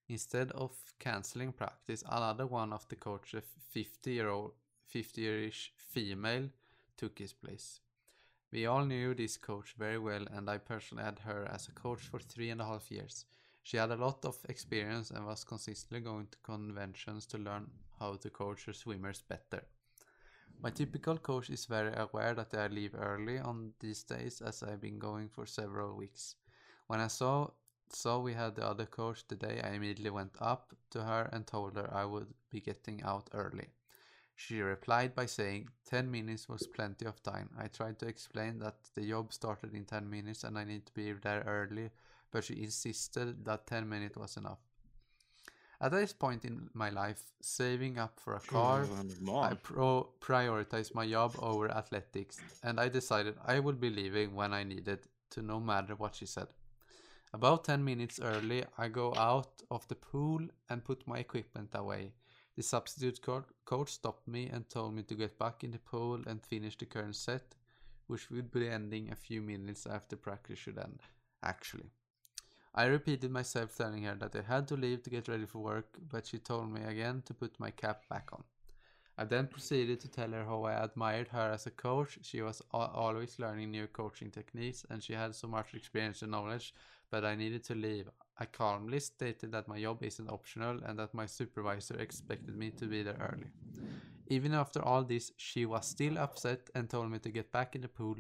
Instead of canceling practice, another one of the coaches, 50 year old, 50 year ish female, took his place. We all knew this coach very well, and I personally had her as a coach for three and a half years. She had a lot of experience and was consistently going to conventions to learn how to coach her swimmers better. My typical coach is very aware that I leave early on these days as I've been going for several weeks. When I saw saw we had the other coach today, I immediately went up to her and told her I would be getting out early. She replied by saying 10 minutes was plenty of time. I tried to explain that the job started in 10 minutes and I need to be there early, but she insisted that 10 minutes was enough. At this point in my life, saving up for a car, I pro- prioritized my job over athletics, and I decided I would be leaving when I needed to, no matter what she said. About 10 minutes early, I go out of the pool and put my equipment away. The substitute co- coach stopped me and told me to get back in the pool and finish the current set, which would be ending a few minutes after practice should end, actually. I repeated myself telling her that I had to leave to get ready for work, but she told me again to put my cap back on. I then proceeded to tell her how I admired her as a coach. She was always learning new coaching techniques and she had so much experience and knowledge, but I needed to leave. I calmly stated that my job isn't optional and that my supervisor expected me to be there early. Even after all this, she was still upset and told me to get back in the pool.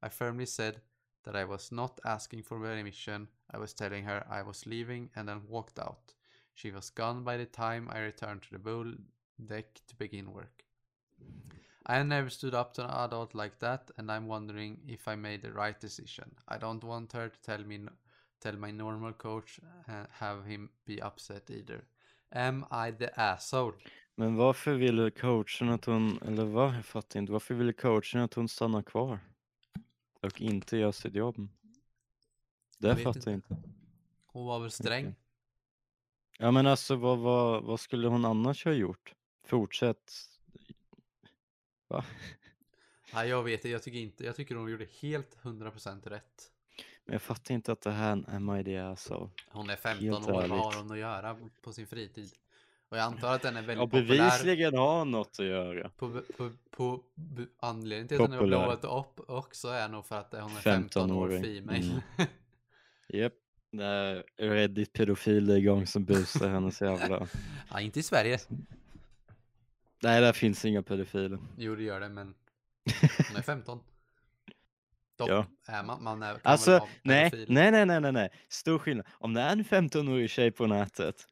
I firmly said that I was not asking for permission. I was telling her I was leaving and then walked out. She was gone by the time I returned to the pool deck to begin work. I never stood up to an adult like that, and I'm wondering if I made the right decision. I don't want her to tell me, tell my normal coach, uh, have him be upset either. Am I the asshole? Men varför ville coachen att hon, eller vad? Jag fattar inte. Varför ville coachen att hon stannar kvar? Och inte gör sitt jobb? Det fattar jag inte. Hon var väl sträng? Okej. Ja men alltså vad, vad, vad skulle hon annars ha gjort? Fortsätt. Va? Nej, jag vet inte. Jag tycker inte. Jag tycker hon gjorde helt 100% rätt. Men jag fattar inte att det här är my idea alltså. Hon är 15 Helt år. Vad har hon att göra på sin fritid? Och jag antar att den är Ja väldigt populär. bevisligen har något att göra. På, på, på, anledningen till att den Populär. blåat upp också är nog för att hon är 15 år 15-åring. female. Mm. Japp. Det är Reddit pedofiler igång som busar hennes jävla... ja, inte i Sverige. Nej där finns inga pedofiler. Jo, det gör det, men hon är 15. Dock Ja. är man, man är, Alltså, nej, nej, nej, nej, nej. Stor skillnad. Om det är en 15-årig tjej på nätet,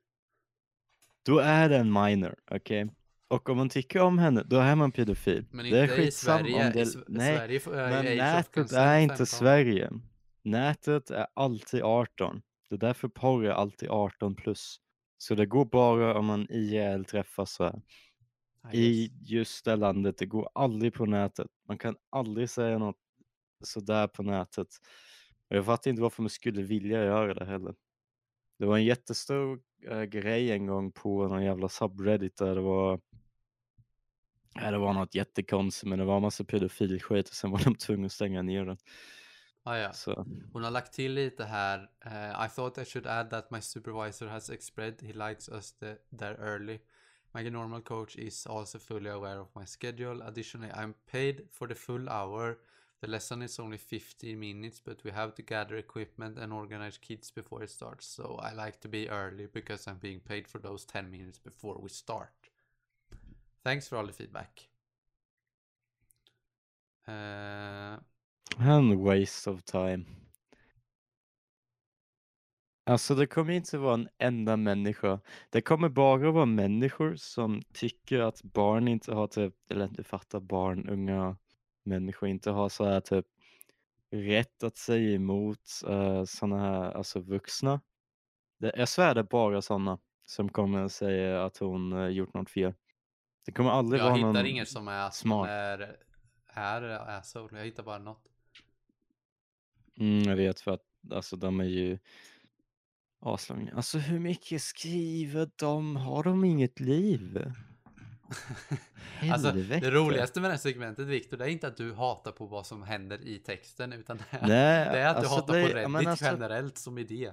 då är det en minor, okej? Och om man tycker om henne, då är man pedofil. Men det är inte i Sverige. om det... I nej, Sverige får- men nätet är inte 15. Sverige. Nätet är alltid 18. Det är därför porr är alltid 18 plus. Så det går bara om man IRL träffas så här. I i just det landet. Det går aldrig på nätet. Man kan aldrig säga något sådär på nätet. Och jag fattar inte varför man skulle vilja göra det heller. Det var en jättestor äh, grej en gång på någon jävla subreddit där det var Ja, det var något jättekonstigt men det var en massa pedofilskit och sen var de tvungna att stänga ner den. Ah, ja. Så Hon har lagt till lite här. eh, I thought I should add that my supervisor has expressed he likes us the, there early. My normal coach is also fully aware of my schedule. Additionally, I'm paid for the full hour. The lesson is only 15 minutes, but we have to gather equipment and organize kids before it starts. So I like to be early because I'm being paid for those 10 minutes before we start. Thanks for all the feedback. Eh, en waste of time. Alltså det kommer inte vara en enda människa. Det kommer bara vara människor som tycker att barn inte har typ, eller inte fattar barn, unga människor inte har så här typ rätt att säga emot uh, sådana här, alltså vuxna. Det, jag svär det är bara sådana som kommer säga att hon uh, gjort något fel. Det kommer aldrig jag vara hittar någon inget som är, som smart. är, är asshole. Jag hittar bara något. Mm, jag vet för att alltså de är ju aslånga. Alltså hur mycket skriver de? Har de inget liv? Alltså, det roligaste med det här segmentet Viktor, det är inte att du hatar på vad som händer i texten, utan det är, Nej, det är att du alltså hatar det- på Reddit alltså- generellt som idé.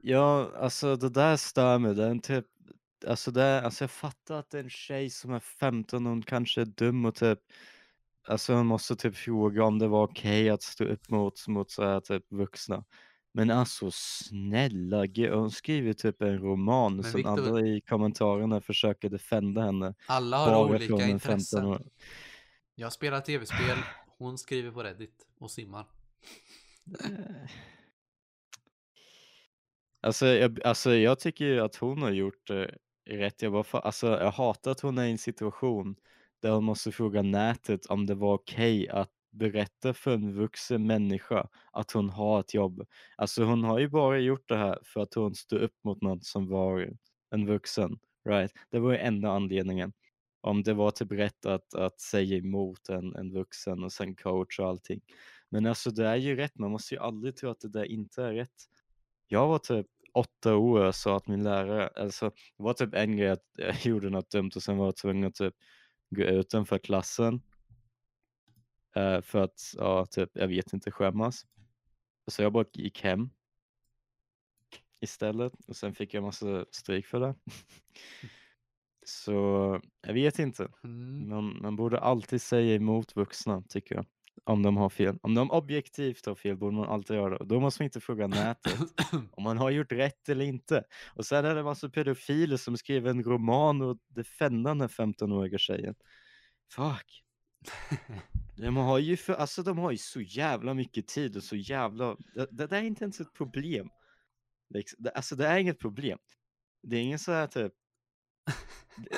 Ja, alltså det där stör mig. Det är en typ, alltså, det alltså jag fattar att det är en tjej som är 15 och hon kanske är dum och typ, alltså hon måste typ fråga om det var okej att stå upp mot, mot så här typ vuxna. Men alltså snälla, hon skriver typ en roman som Victor- alla i kommentarerna försöker defenda henne. Alla har Bara olika från en intressen. 15 år. Jag spelar tv-spel, hon skriver på Reddit och simmar. Eh. Alltså jag, alltså jag tycker ju att hon har gjort eh, rätt. Jag, bara, alltså, jag hatar att hon är i en situation där hon måste fråga nätet om det var okej att berätta för en vuxen människa att hon har ett jobb. Alltså hon har ju bara gjort det här för att hon stod upp mot någon som var en vuxen. Right? Det var ju enda anledningen. Om det var till rätt att, att säga emot en, en vuxen och sen coach och allting. Men alltså det är ju rätt, man måste ju aldrig tro att det där inte är rätt. Jag var typ åtta år och sa att min lärare, alltså det var typ en grej att jag gjorde något dumt och sen var jag tvungen att typ gå utanför klassen eh, för att, ja typ, jag vet inte, skämmas. Så jag bara gick hem istället och sen fick jag massa stryk för det. Så jag vet inte. Mm. Man, man borde alltid säga emot vuxna tycker jag. Om de har fel. Om de objektivt har fel borde man alltid göra det. Och Då måste man inte fråga nätet om man har gjort rätt eller inte. Och sen är det en massa pedofiler som skriver en roman och defendar den här 15-åriga tjejen. Fuck. De har ju för, alltså de har ju så jävla mycket tid och så jävla, det, det där är inte ens ett problem. Liksom, det, alltså det är inget problem. Det är ingen så här typ,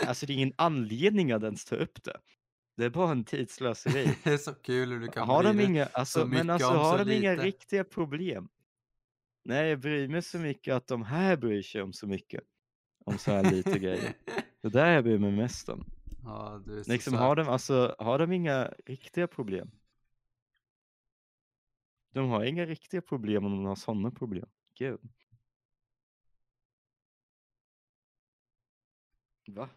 alltså det är ingen anledning att ens ta upp det. Det är bara en tidslöseri. det är så kul hur du kan Har de inga, alltså, men alltså har de inga riktiga problem? Nej, jag bryr mig så mycket att de här bryr sig om så mycket. Om så här lite grejer. Det där jag bryr mig mest om. Ja, du är så Liksom, har, de, alltså, har de inga riktiga problem? De har inga riktiga problem om de har sådana problem. Gud. Va?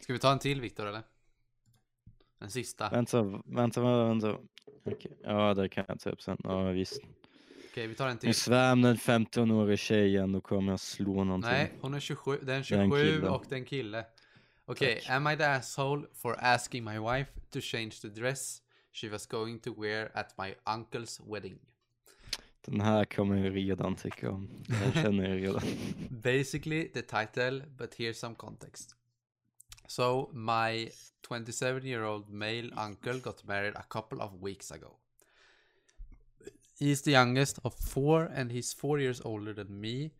Ska vi ta en till Viktor eller? En sista. Vänta, vänta, vänta. Okej. Ja, det kan jag ta upp sen. Ja, visst. Okej, vi tar en till. Nu svär den 15-åriga tjejen, då kommer jag slå någonting. Nej, hon är 27. Det är en Det är en 27 kille. och det är en kille. Okej, Tack. am I the asshole for asking my wife to change the dress she was going to wear at my uncle's wedding? Den här kommer jag redan tycka om. Jag känner jag redan. Basically the title, but here's some context. So, my 27 year old male uncle got married a couple of weeks ago. He's the youngest of four and he's four years older than me.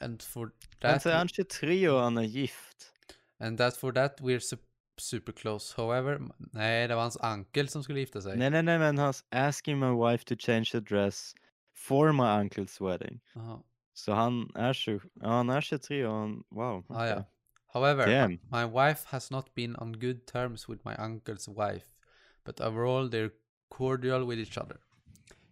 And for that, Vänta, är han 23 och han är gift? And that for that we're su- super close. However, nej, det var hans uncle som skulle gifta sig. Nej, nej, nej, men han asking my wife to change the dress for my uncle's wedding. Jaha. Så han är 20, ja, han är 23 och han, wow. Ah, ja. However, Damn. my wife has not been on good terms with my uncle's wife, but overall they're cordial with each other.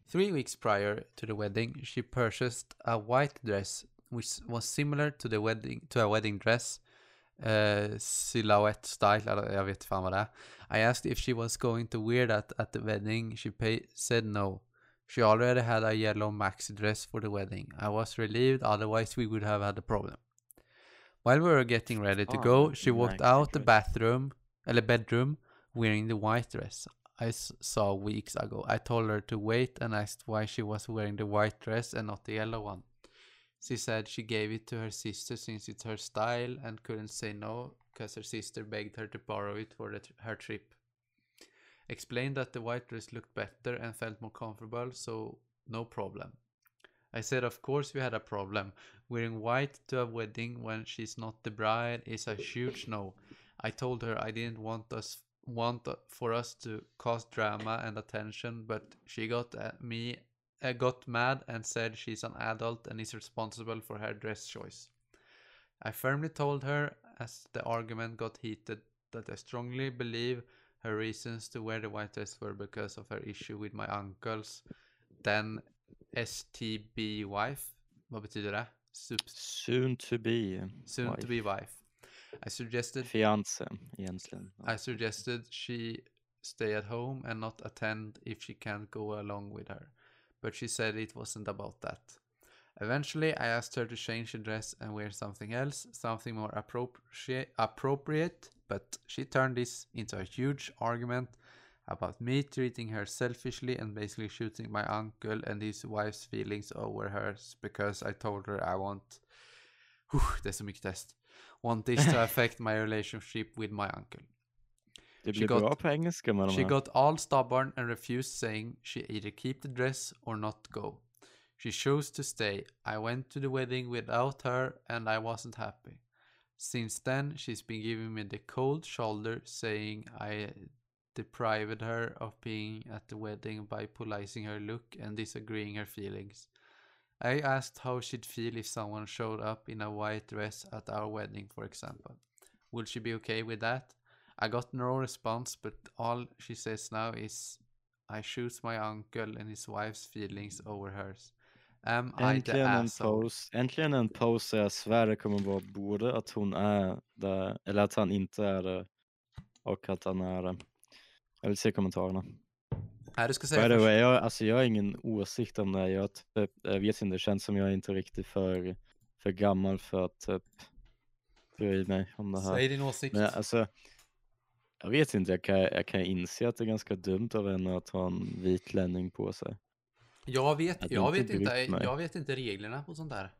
Three weeks prior to the wedding, she purchased a white dress which was similar to the wedding to a wedding dress, uh, silhouette style. Eller jag vet fan vad det är. I asked if she was going to wear that at the wedding. She said no. She already had a yellow maxi dress for the wedding. I was relieved, otherwise we would have had a problem. While we were getting ready to Ah, go, she walked out the bathroom, eller bedroom, wearing the white dress I saw weeks ago. I told her to wait and asked why she was wearing the white dress and not the yellow one. She said she gave it to her sister since it's her style and couldn't say no because her sister begged her to borrow it for her trip. Explained that the white dress looked better and felt more comfortable, so no problem. I said, of course, we had a problem. Wearing white to a wedding when she's not the bride is a huge no. I told her I didn't want us want uh, for us to cause drama and attention, but she got at me uh, got mad and said she's an adult and is responsible for her dress choice. I firmly told her as the argument got heated that I strongly believe her reasons to wear the white dress were because of her issue with my uncles, then STB wife. Vad betyder det? Subs- Soon to be. soon to wife. be wife. I suggested Fiancé egentligen. I suggested she stay at home and not attend if she can't go along with her, but she said it wasn't about that. Eventually, I asked her to change the dress and wear something else, something more appropriate, appropriate, but she turned this into a huge argument about me treating her selfishly and basically shooting my uncle and his wife's feelings over hers because I told her I want. det är så mycket test. Want this to affect my relationship with my uncle. Det She blir got- bra på engelska med de She här. got all stubborn and refused, saying she either keep the dress or not go. She chose to stay. I went to the wedding without her and I wasn't happy. Since then, she's been giving me the cold shoulder, saying I deprived her of being at the wedding by policing her look and disagreeing her feelings. I asked how she'd feel if someone showed up in a white dress at our wedding, for example. Would she be okay with that? I got no response, but all she says now is I choose my uncle and his wife's feelings over hers. Am I the Äntligen en pose. Äntligen en pose jag svär det kommer vara både att hon är det, eller att han inte är det och att han är det. Jag vill se kommentarerna. Nej, du ska By säga the först. way, jag, alltså jag har ingen åsikt om det. Jag, typ, jag vet inte, det känns som jag är inte riktigt för, för gammal för att typ, bry mig om det här. Säg din åsikt. Men alltså, jag vet inte, jag kan, jag kan inse att det är ganska dumt av henne att ha en vit klänning på sig. Jag vet, jag inte vet inte, jag vet inte reglerna på sånt där.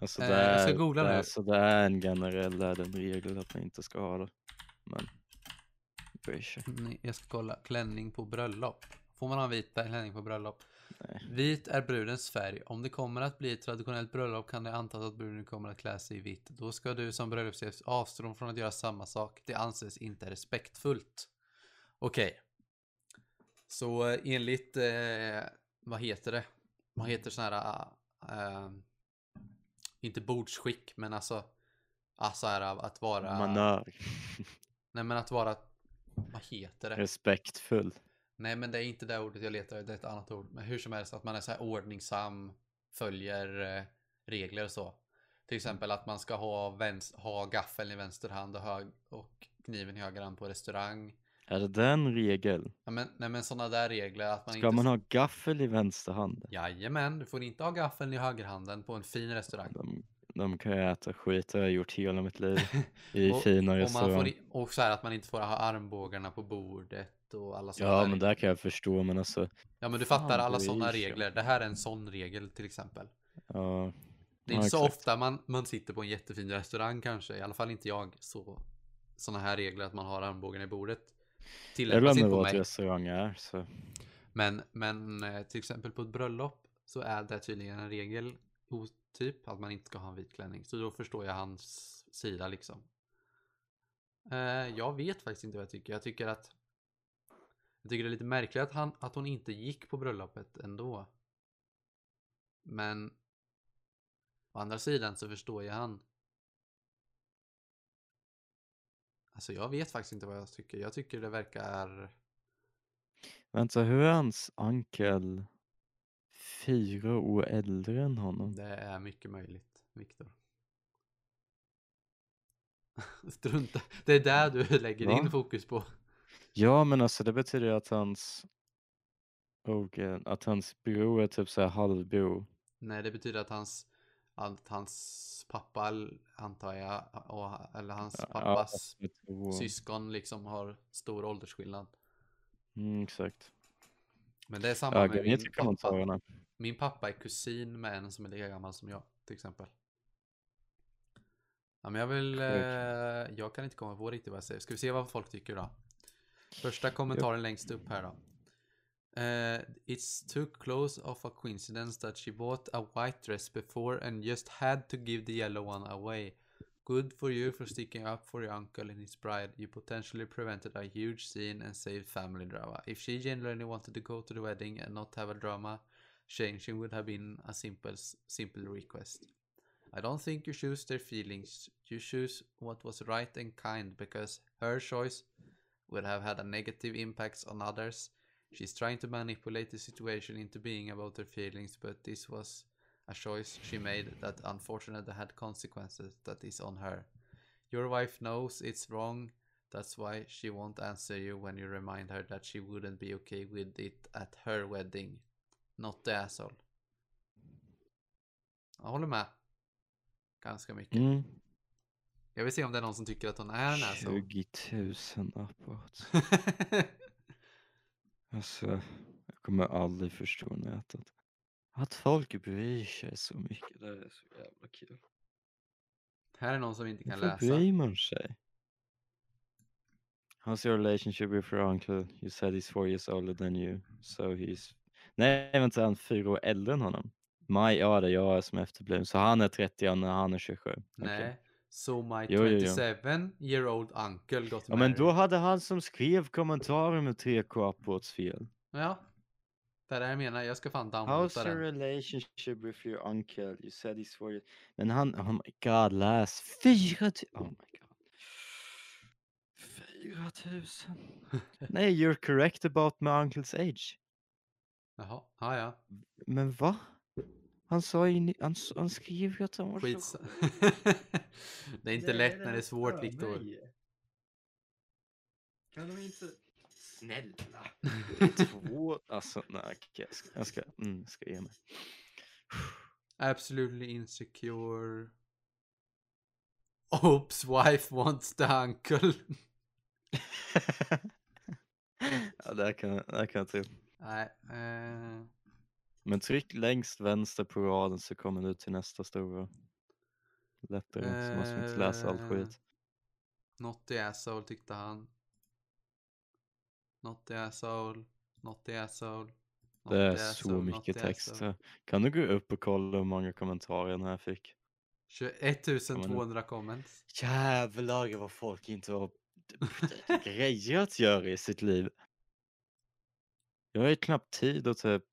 Alltså Eh, det, jag ska är, googla det, är, nu. alltså, det är en generell är en regel att man inte ska ha det. Men, bryr sig. Nej, Jag ska kolla. Klänning på bröllop. Får man ha en vit klänning på bröllop? Nej. Vit är brudens färg. Om det kommer att bli ett traditionellt bröllop kan det antas att bruden kommer att klä sig i vitt. Då ska du som bröllopsgäst avstå från att göra samma sak. Det anses inte respektfullt. Okej. Så eh, enligt, eh, vad heter det? Vad heter sån här, eh, inte bordsskick, men alltså, alltså här att vara, Manör. nej men att vara, vad heter det? Respektfull. Nej, men det är inte det ordet jag letar Det är ett annat ord. Men hur som helst, att man är så här ordningsam, följer eh, regler och så. Till exempel att man ska ha, väns- ha gaffeln i vänster hand och, hög- och kniven i höger hand på restaurang. Är det den regel? Ja, men, nej men sådana där regler att man Ska inte... man ha gaffel i vänster hand? Jajamän, du får inte ha gaffeln i högerhanden på en fin restaurang. De, de kan ju äta skit, det har jag gjort hela mitt liv. I Och- fina Och, man restauranger. får, i- och så här att man inte får ha armbågarna på bordet och alla sådana Ja, där men där kan jag förstå, men alltså, Ja men du fattar alla sådana regler. Det här är en sån regel till exempel. ja. Det är Ja, inte så exakt. ofta man, man sitter på en jättefin restaurang kanske. I alla fall inte jag. Så sådana här regler att man har armbågen i bordet. Jag Tillämpas glömmer inte på vad mig. restaurang är, så. Men, men eh, till exempel på ett bröllop så är det tydligen en regel typ att man inte ska ha en vit klänning. Så då förstår jag hans sida liksom. Eh, jag vet faktiskt inte vad jag tycker. Jag tycker att jag tycker det är lite märkligt att, han, att hon inte gick på bröllopet ändå. Men å andra sidan så förstår jag han. Alltså jag vet faktiskt inte vad jag tycker. Jag tycker det verkar Vänta, hur är hans ankel fyra år äldre än honom? Det är mycket möjligt, Viktor. Strunta. Det är där du lägger Va? in fokus på. Ja, men alltså det betyder ju att hans och eh, att hans bror är typ såhär halvbror. Nej, det betyder att hans, att hans pappa, antar jag, och, eller hans Ja, pappas tror- syskon liksom har stor åldersskillnad. Mm, exakt. Men det är samma Ja, med min i pappa. Min pappa är kusin med en som är lika gammal som jag, till exempel. Ja, men jag vill, eh, jag kan inte komma på riktigt vad jag säger. Ska vi se vad folk tycker då? Första kommentaren längst upp här då. Eh, it's too close of a coincidence that she bought a white dress before and just had to give the yellow one away. Good for you for sticking up for your uncle and his bride. You potentially prevented a huge scene and saved family drama. If she genuinely wanted to go to the wedding and not have a drama, changing would have been a simple simple request. I don't think you choose their feelings. You choose what was right and kind because her choice would have had a negative impacts on others. She's trying to manipulate the situation into being about her feelings, but this was a choice she made that unfortunately had consequences that is on her. Your wife knows it's wrong. That's why she won't answer you when you remind her that she wouldn't be okay with it at her wedding. Not the asshole. Jag håller med. Ganska mycket. Mm. Jag vill se om det är någon som tycker att hon är asshole. 20 000 uppåt. Alltså, jag kommer aldrig förstå nätet. Att folk bryr sig så mycket, det är så jävla kul. Här är någon som inte kan Varför läsa. bryr man sig? How's your relationship with your uncle? You said he's four years older than you, so he's... Nej, vänta, han är fyra år äldre än honom. Maj, ja det är jag som är efterbliven, så han är 30 och han är 27. Okej. Nej. So my Jo, jo, jo. 27 year old uncle got Ja men married. då hade han som skrev kommentarer med 3K upwards fel. Ja. Det är det jag menar. Jag ska fan How's downloada your den. relationship with your uncle? You said he's for you. Men han, oh my god, läs. Fyra tu- Oh my god. Fyra tusen. Nej, you're correct about my uncle's age. Jaha. Ja, ja. Men va? Han sa ju, han, han skrev ju att han var Skit. så det är inte lätt när det är svårt, Viktor. Kan de inte... Snälla. Två, alltså nej, jag ska, jag ska, mm, jag ska ge mig. Absolutely insecure. Oops, wife wants the uncle. ja, det här kan, det här kan jag tro. Nej. Eh, Men tryck längst vänster på raden så kommer du till nästa stora. Lättare, så måste man inte läsa allt Eh, skit. not the asshole tyckte han. Not the asshole. Not the asshole. not Det är the så asshole, not mycket text. så Kan du gå upp och kolla hur många kommentarer den här fick? 21 200 comments. Jävlar vad folk inte har grejer att göra i sitt liv. Jag har ju knappt tid att typ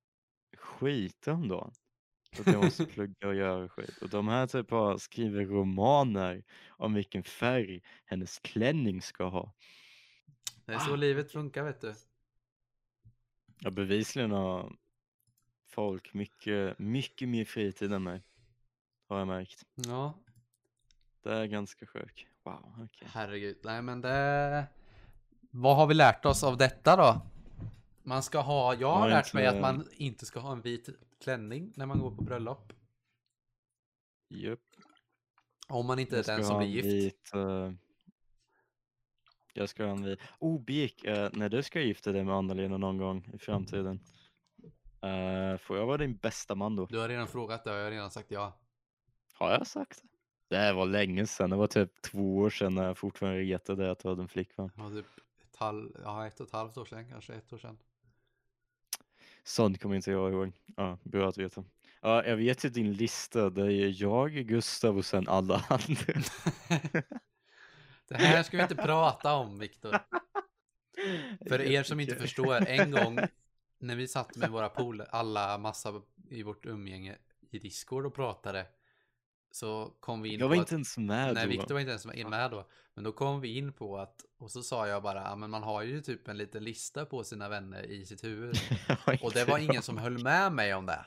skita om dagen. Så att jag måste plugga och göra skit. Och de här typ har skriver romaner om vilken färg hennes klänning ska ha. Det är så Ah, livet funkar vet du. Ja, bevisligen har folk mycket, mycket mer fritid än mig. Har jag märkt. Ja, Det är ganska sjuk. Wow, okej. Herregud, nej men det... Vad har vi lärt oss av detta då? Man ska ha, jag har Ja, lärt mig att man inte ska ha en vit klänning när man går på bröllop. Japp. Om man inte är den som blir gift. Vit, eh, jag ska ha en vit. Oh, Bik, eh, när du ska gifta dig med Anna-Lena någon gång i framtiden. eh, får jag vara din bästa man då? Du har redan frågat det och jag har redan sagt ja. Har jag sagt det? Det här var länge sedan. Det var typ två år sedan när jag fortfarande retade att jag hade en flickvän. Var typ ett, halv, ja, ett och ett halvt år sedan, kanske ett år sedan. Sånt kommer inte jag ihåg. Ja, bra att veta. Ja, jag vet ju din lista. Det är jag, Gustav och sen alla andra. Det här ska vi inte prata om, Viktor. För er som inte förstår, en gång när vi satt med våra polare, alla massa i vårt umgänge i Discord och pratade så kom vi in Jag på var att, inte ens med Nej, då. Viktor var inte ens med då. Men då kom vi in på att, och så sa jag bara, ja men man har ju typ en liten lista på sina vänner i sitt huvud. Och det var ingen som höll med mig om det.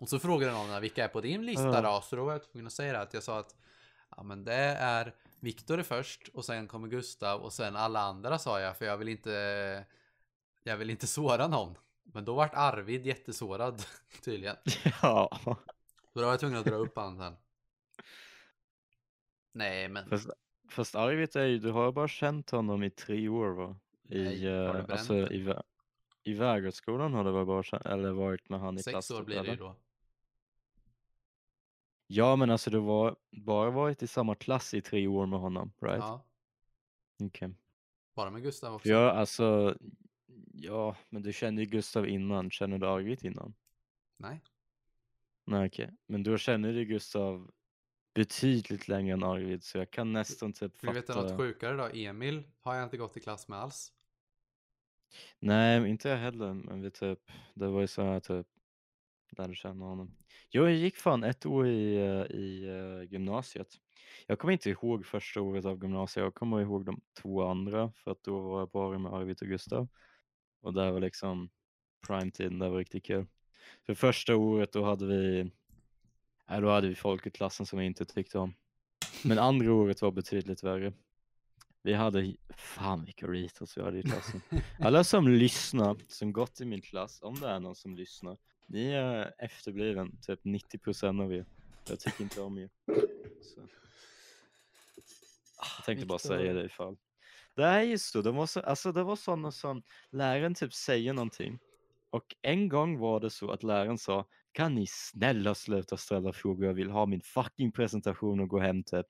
Och så frågade någon vilka är på din lista då? Så då var jag tvungen att säga det att jag sa att ja men det är Viktor är först och sen kommer Gustav och sen alla andra sa jag för jag vill inte jag vill inte såra någon. Men då vart Arvid jättesårad tydligen. Ja, Så då var jag tvungen att dra upp han sen. Nej men fast, fast Arvid är ju, du har bara känt honom i tre år va? I, Nej, har bränt alltså, i, i Vägarskolan har du väl bara känt, eller varit med han i sex klassen? år blir det ju då. Ja men alltså du var bara varit i samma klass i tre år med honom, right? Ja, Okej. bara med Gustav också. Jag alltså, ja men du kände ju Gustav innan, känner du Arvid innan? Nej. Nej okej, men då känner du Gustav betydligt längre än Arvid så jag kan nästan typ Vill du veta fatta. något sjukare då? Emil har jag inte gått i klass med alls. Nej, inte jag heller, men vi typ, det var ju så här typ, lärde känna honom. Jo, jag gick fan ett år i, eh, i eh, gymnasiet. Jag kommer inte ihåg första året av gymnasiet, jag kommer ihåg de två andra för att då var jag bara med Arvid och Gustav. Och det var liksom primetiden, det var riktigt kul. För första året då hade vi, nej, då hade vi folk i klassen som vi inte tyckte om. Men andra året var betydligt värre. Vi hade, fan vilka retals vi hade i klassen. Alla som lyssnar, som gått i min klass, om det är någon som lyssnar, ni är efterbliven, typ 90% av er. Jag tycker inte om er. Så. Jag tänkte bara säga det ifall. Det är just så, det var, så, alltså det var sådana som läraren typ säger någonting. Och en gång var det så att läraren sa, kan ni snälla sluta ställa frågor, jag vill ha min fucking presentation och gå hem till.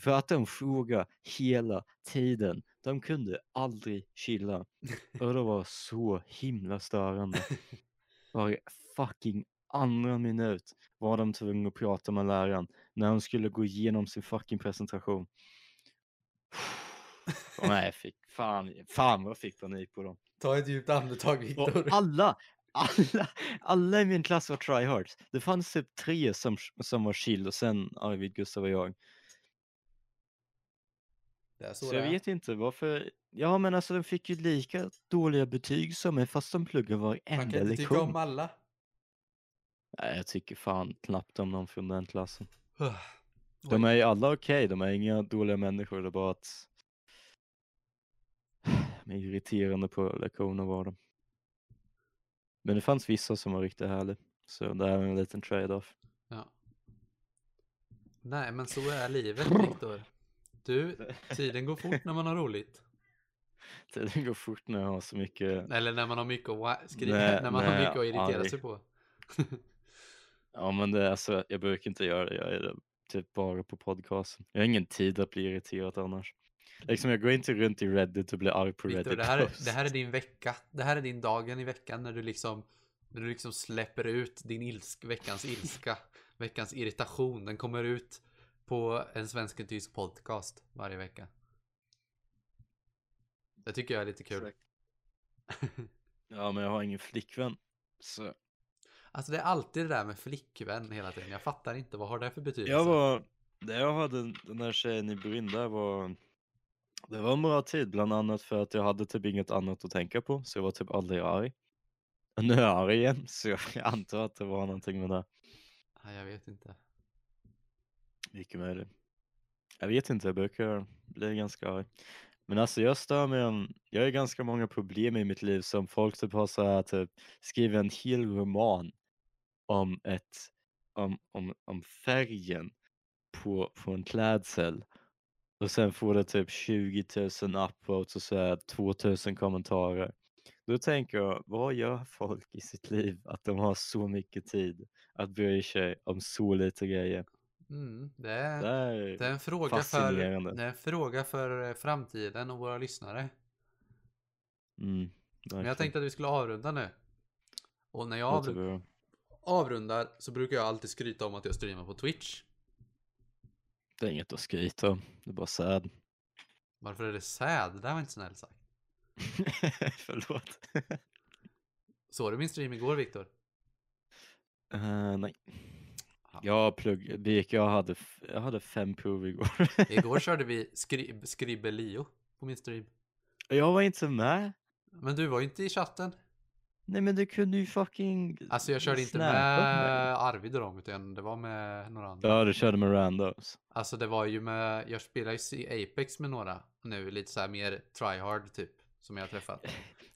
För att de frågade hela tiden. De kunde aldrig chilla. Och det var så himla störande. Varje fucking andra minut var de tvungna att prata med läraren när hon skulle gå igenom sin fucking presentation. Och nej, fick fan, fan vad jag fick panik på dem. Ta ett djupt andetag Viktor. Alla, alla, alla i min klass var tryhards. Det fanns typ tre som, som var chill och sen Arvid, Gustav och jag. Så, Så jag vet inte varför. Ja men alltså de fick ju lika dåliga betyg som mig fast de pluggar Man varenda kan inte tycka lektion. om alla. Nej, jag tycker fan knappt om någon från den klassen. De är ju alla okej, de är inga dåliga människor, det är bara att irriterande på lektioner var de. Men det fanns vissa som var riktigt härliga, så det är en liten trade-off. Ja. Nej, men så är livet Viktor. Du, tiden går fort när man har roligt. Tiden går fort när jag har så mycket, Eller när man har mycket att skriva, Nej, när man har nej, mycket att irritera aldrig. sig på. ja men det är alltså, jag brukar inte göra det, jag är det typ bara på podcasten. Jag har ingen tid att bli irriterad annars. Liksom jag går inte runt i Reddit och blir arg på Reddit det, här det här är din vecka. Det här är din dagen i veckan när du liksom när du liksom släpper ut din ilsk, veckans ilska, veckans irritation. Den kommer ut på en svensk och tysk podcast varje vecka. Det tycker jag är lite kul. Ja men jag har ingen flickvän. Så Alltså det är alltid det där med flickvän hela tiden. Jag fattar inte. Vad har det för betydelse? Jag var, det jag hade den där tjejen i Brynn där var, det var en bra tid bland annat för att jag hade typ inget annat att tänka på så jag var typ aldrig arg. Och nu är jag arg igen så jag antar att det var någonting med det. Nej, jag vet inte. Mycket möjligt. Jag vet inte, jag brukar bli ganska arg. Men alltså jag stör mig jag har ganska många problem i mitt liv som folk typ har så här typ skriver en hel roman om ett, om, om, om färgen på, på en klädsel och sen får det typ 20 000 upvotes och så här 2000 kommentarer. Då tänker jag, vad gör folk i sitt liv att de har så mycket tid att bry sig om så lite grejer? Mm, det, Det är, är det är en fråga för, det är en fråga för eh, framtiden och våra lyssnare. Mm, Men jag tänkte att vi skulle avrunda nu. Och när jag avrundar så brukar jag alltid skryta om att jag streamar på Twitch. Det är inget att skryta om, det är bara sad. Varför är det sad? Det där var inte snällt sagt. Förlåt. Såg du min stream igår Viktor? Eh, nej. Ja. Jag plugg, det gick, jag hade, jag hade fem prov igår. Igår körde vi skri- Skribbelio på min stream. jag var inte med. Men du var ju inte i chatten. Nej men du kunde ju fucking Alltså jag körde inte med mig. Arvid och dem utan det var med några andra. Ja du körde med randoms. Alltså det var ju med, jag spelar ju i Apex med några nu, lite så här mer tryhard typ, som jag har träffat.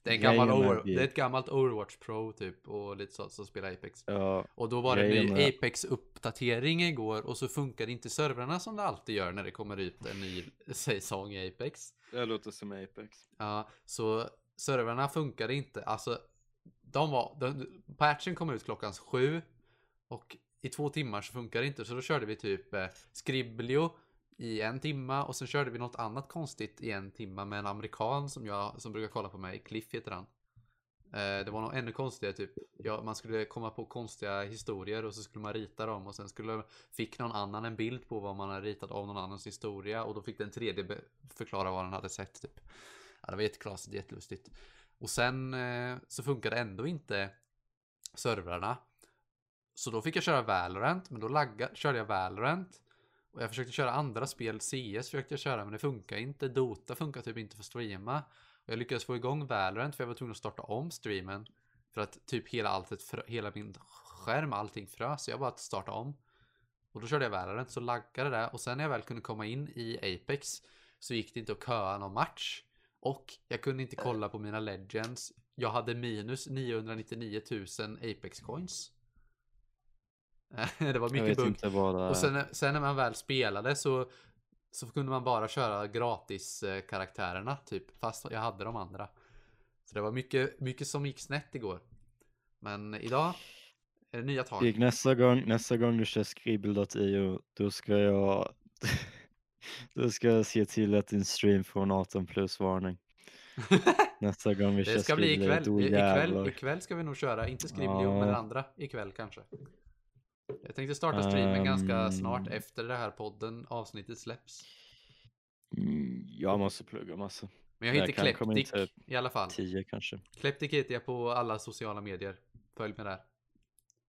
Det är, en gammal med over, det- är ett gammalt Overwatch Pro typ och lite så som spelar Apex. Ja, Och då var det en ny med- Apex-uppdatering igår och så funkar inte servrarna som det alltid gör när det kommer ut en ny säsong i Apex. det låter som Apex. Ja, så servrarna funkade inte. Alltså, de var, de, patchen kom ut klockan sju och i två timmar så funkar det inte. Så då körde vi typ eh, Scriblio i en timma och sen körde vi något annat konstigt i en timma med en amerikan som jag som brukar kolla på mig. Cliff heter han. Eh, det var nog ännu konstigare typ. Ja, man skulle komma på konstiga historier och så skulle man rita dem och sen skulle fick någon annan en bild på vad man hade ritat av någon annans historia och då fick den tredje förklara vad den hade sett typ. Ja, det var jätteklasigt, jättelustigt. Och sen eh, så funkade ändå inte servrarna. Så då fick jag köra Valorant, men då lagga, körde jag Valorant. Och jag försökte köra andra spel, CS försökte jag köra, men det funkar inte. Dota funkar typ inte för att streama. Och jag lyckades få igång Valorant för jag var tvungen att starta om streamen. För att typ hela alltet, hela min skärm, allting frös. Så jag bara att starta om. Och då körde jag Valorant, så laggade det. Och sen när jag väl kunde komma in i Apex så gick det inte att köa någon match. Och jag kunde inte kolla på mina legends. Jag hade minus 999 000 Apex coins. det var mycket bugg. är. Och sen, sen när man väl spelade så, så kunde man bara köra gratis eh, karaktärerna typ. Fast jag hade de andra. Så det var mycket, mycket som gick snett igår. Men idag är det nya tag. Nästa gång, nästa gång du kör skribbel.io då ska jag då ska jag se till att din stream får en 18 plus varning. Nästa gång vi kör Det ska bli ikväll. I- Ikväll, ikväll ska vi nog köra, inte Skriblio, Ja. men den andra ikväll kanske. Jag tänkte starta streamen ganska Ehm. snart efter det här podden avsnittet släpps. Mm, jag måste plugga massa. Men jag heter Kleptik typ i alla fall. 10 kanske. Kleptik heter jag på alla sociala medier. Följ med där.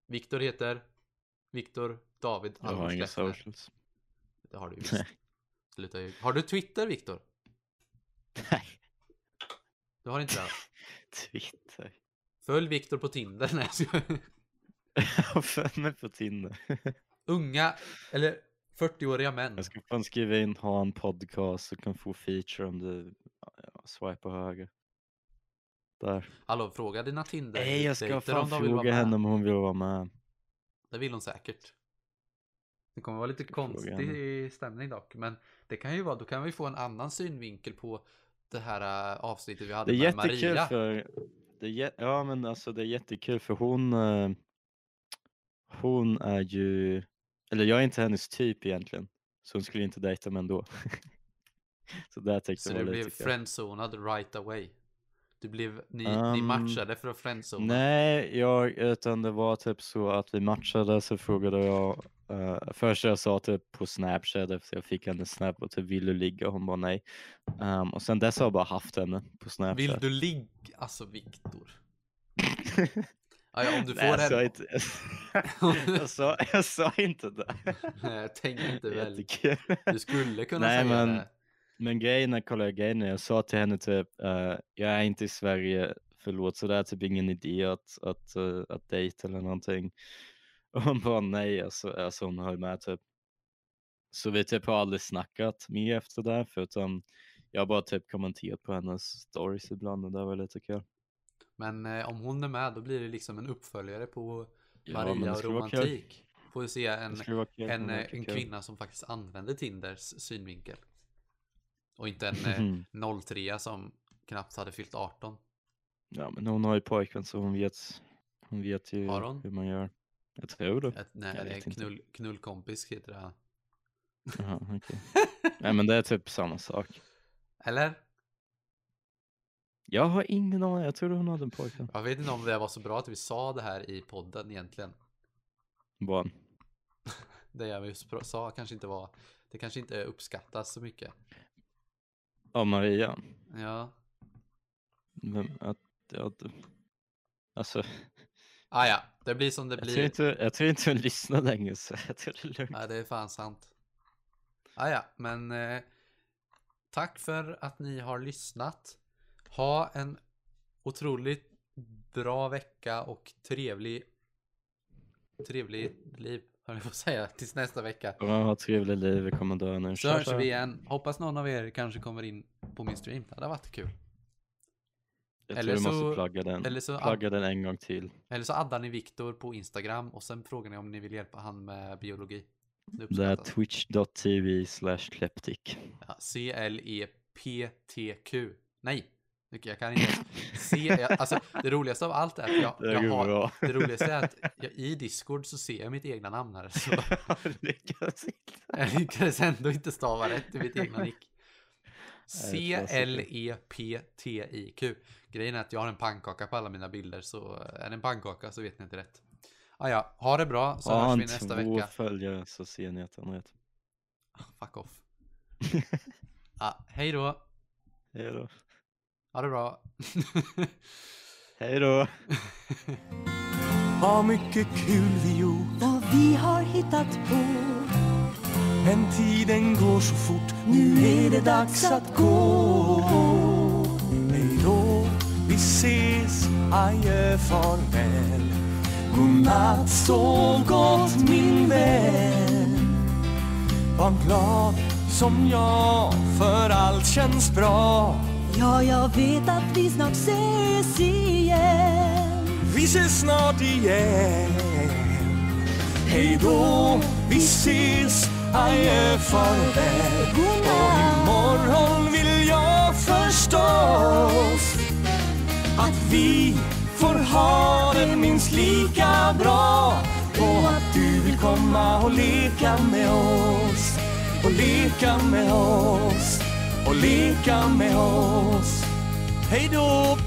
Viktor heter Viktor David Jag har inga socials. Det har du visst. Sluta ljug. Har du Twitter Viktor? Nej, Du har inte det? Twitter. Följ Viktor på Tinder. Nej, jag följer mig på Tinder. Unga, eller 40-åriga män. Jag ska fan skriva in ha en podcast och kan få feature om du ja, swipar höger. Där. Hallå, fråga dina Tinder Nej, jag ska fan fråga henne om hon vill vara med. Det vill hon säkert. Det kommer vara lite konstig stämning dock. Men det kan ju vara, då kan vi få en annan synvinkel på det här äh, avsnittet vi hade Det är med jättekul Maria. för det är, ja men alltså det är jättekul för hon eh, hon är ju eller jag är inte hennes typ egentligen så hon skulle inte dejta mig ändå. så där tyckte Så var blev friendzonad right away. Du blev, ni, ni Um, matchade för att friendzona. Nej, jag, utan det var typ så att vi matchade så frågade jag uh, först jag sa typ på snapchat efter jag fick hennes snap och typ vill du ligga? Hon bara nej. Um, och sen dess har jag bara haft henne på snapchat. Vill du ligga? Alltså Viktor. Ja, om du får Nej, jag, sa en... inte, jag, sa, jag sa inte det. Nej, Tänk inte väl. Du skulle kunna Nej, säga men- det. Men grejen är, kolla grejen är, jag sa till henne typ, eh, jag är inte i Sverige, förlåt, så det är typ ingen idé att, att, uh, att dejta eller någonting. Och hon bara nej, alltså, alltså hon höll med typ. så vi typ har aldrig snackat mer efter det förutom jag har bara typ kommenterat på hennes stories ibland och det var lite kul. Men eh, om hon är med då blir det liksom en uppföljare på Ja, Maria det och romantik. Får vi se en, en, eh, en kul. kvinna som faktiskt använder Tinders synvinkel. Och inte en eh, 03 som knappt hade fyllt 18. Ja men hon har ju pojkvän så hon vet, hon vet ju Har hon? hur man gör. Jag tror det. Ett, nej, det är knull, knullkompis heter det. Jaha, okej. Nej men det är typ samma sak. Eller? Jag har ingen aning, jag trodde hon hade en pojkvän. Jag vet inte om det var så bra att vi sa det här i podden egentligen. Bara, Det jag just sa kanske inte var, det kanske inte uppskattas så mycket. Ja Maria. Ja. Vem, att, att, alltså, Ah, ja, det blir som det jag tror, blir. inte, jag tror inte hon lyssnar längre så jag tror det är lugnt. Ja, det är fan sant. Ah, ja, men eh, tack för att ni har lyssnat. Ha en otroligt bra vecka och trevlig trevlig liv, höll jag att säga, tills nästa vecka. Ja, ha trevligt liv, vi kommer dö nu. Så hörs vi igen. Hoppas någon av er kanske kommer in på min stream. Det hade varit kul. Jag eller tror du så- måste plugga den. eller så- plugga den en gång till. Eller så addar ni Viktor på Instagram och sen frågar ni om ni vill hjälpa han med biologi. Det är twitch.tv slash kleptic. Ja, C-L-E-P-T-Q. Nej, jag kan inte. C jag, alltså, det roligaste av allt är att jag, Det jag har, bra. det roligaste är att jag, i Discord så ser jag mitt egna namn här. Så Lyckas inte. jag lyckades ändå inte stava rätt i mitt egna nick. C-L-E-P-T-I-Q. Grejen är att jag har en pannkaka på alla mina bilder så är det en pannkaka så vet ni inte rätt. Ah, ja, ha det bra så Har hörs vi nästa två vecka. följare så ser ni att han rätt. Fuck off. ah, hej då. Hej då. Ha det bra. Hej då. Vad mycket kul vi gjort. Vad vi har hittat på. Men tiden går så fort. Nu är det dags att gå. Hej då, vi ses. Adjö, farväl. Godnatt, sov gott min vän. Var glad som jag För allt känns bra Ja, jag vet att vi snart ses igen. Vi ses snart igen. Hej då, vi ses. Adjö, farväl. Och imorgon vill jag förstås Att vi får ha det minst lika bra. Och att du vill komma och leka med oss. Och leka med oss. Och leka med oss. Hej då!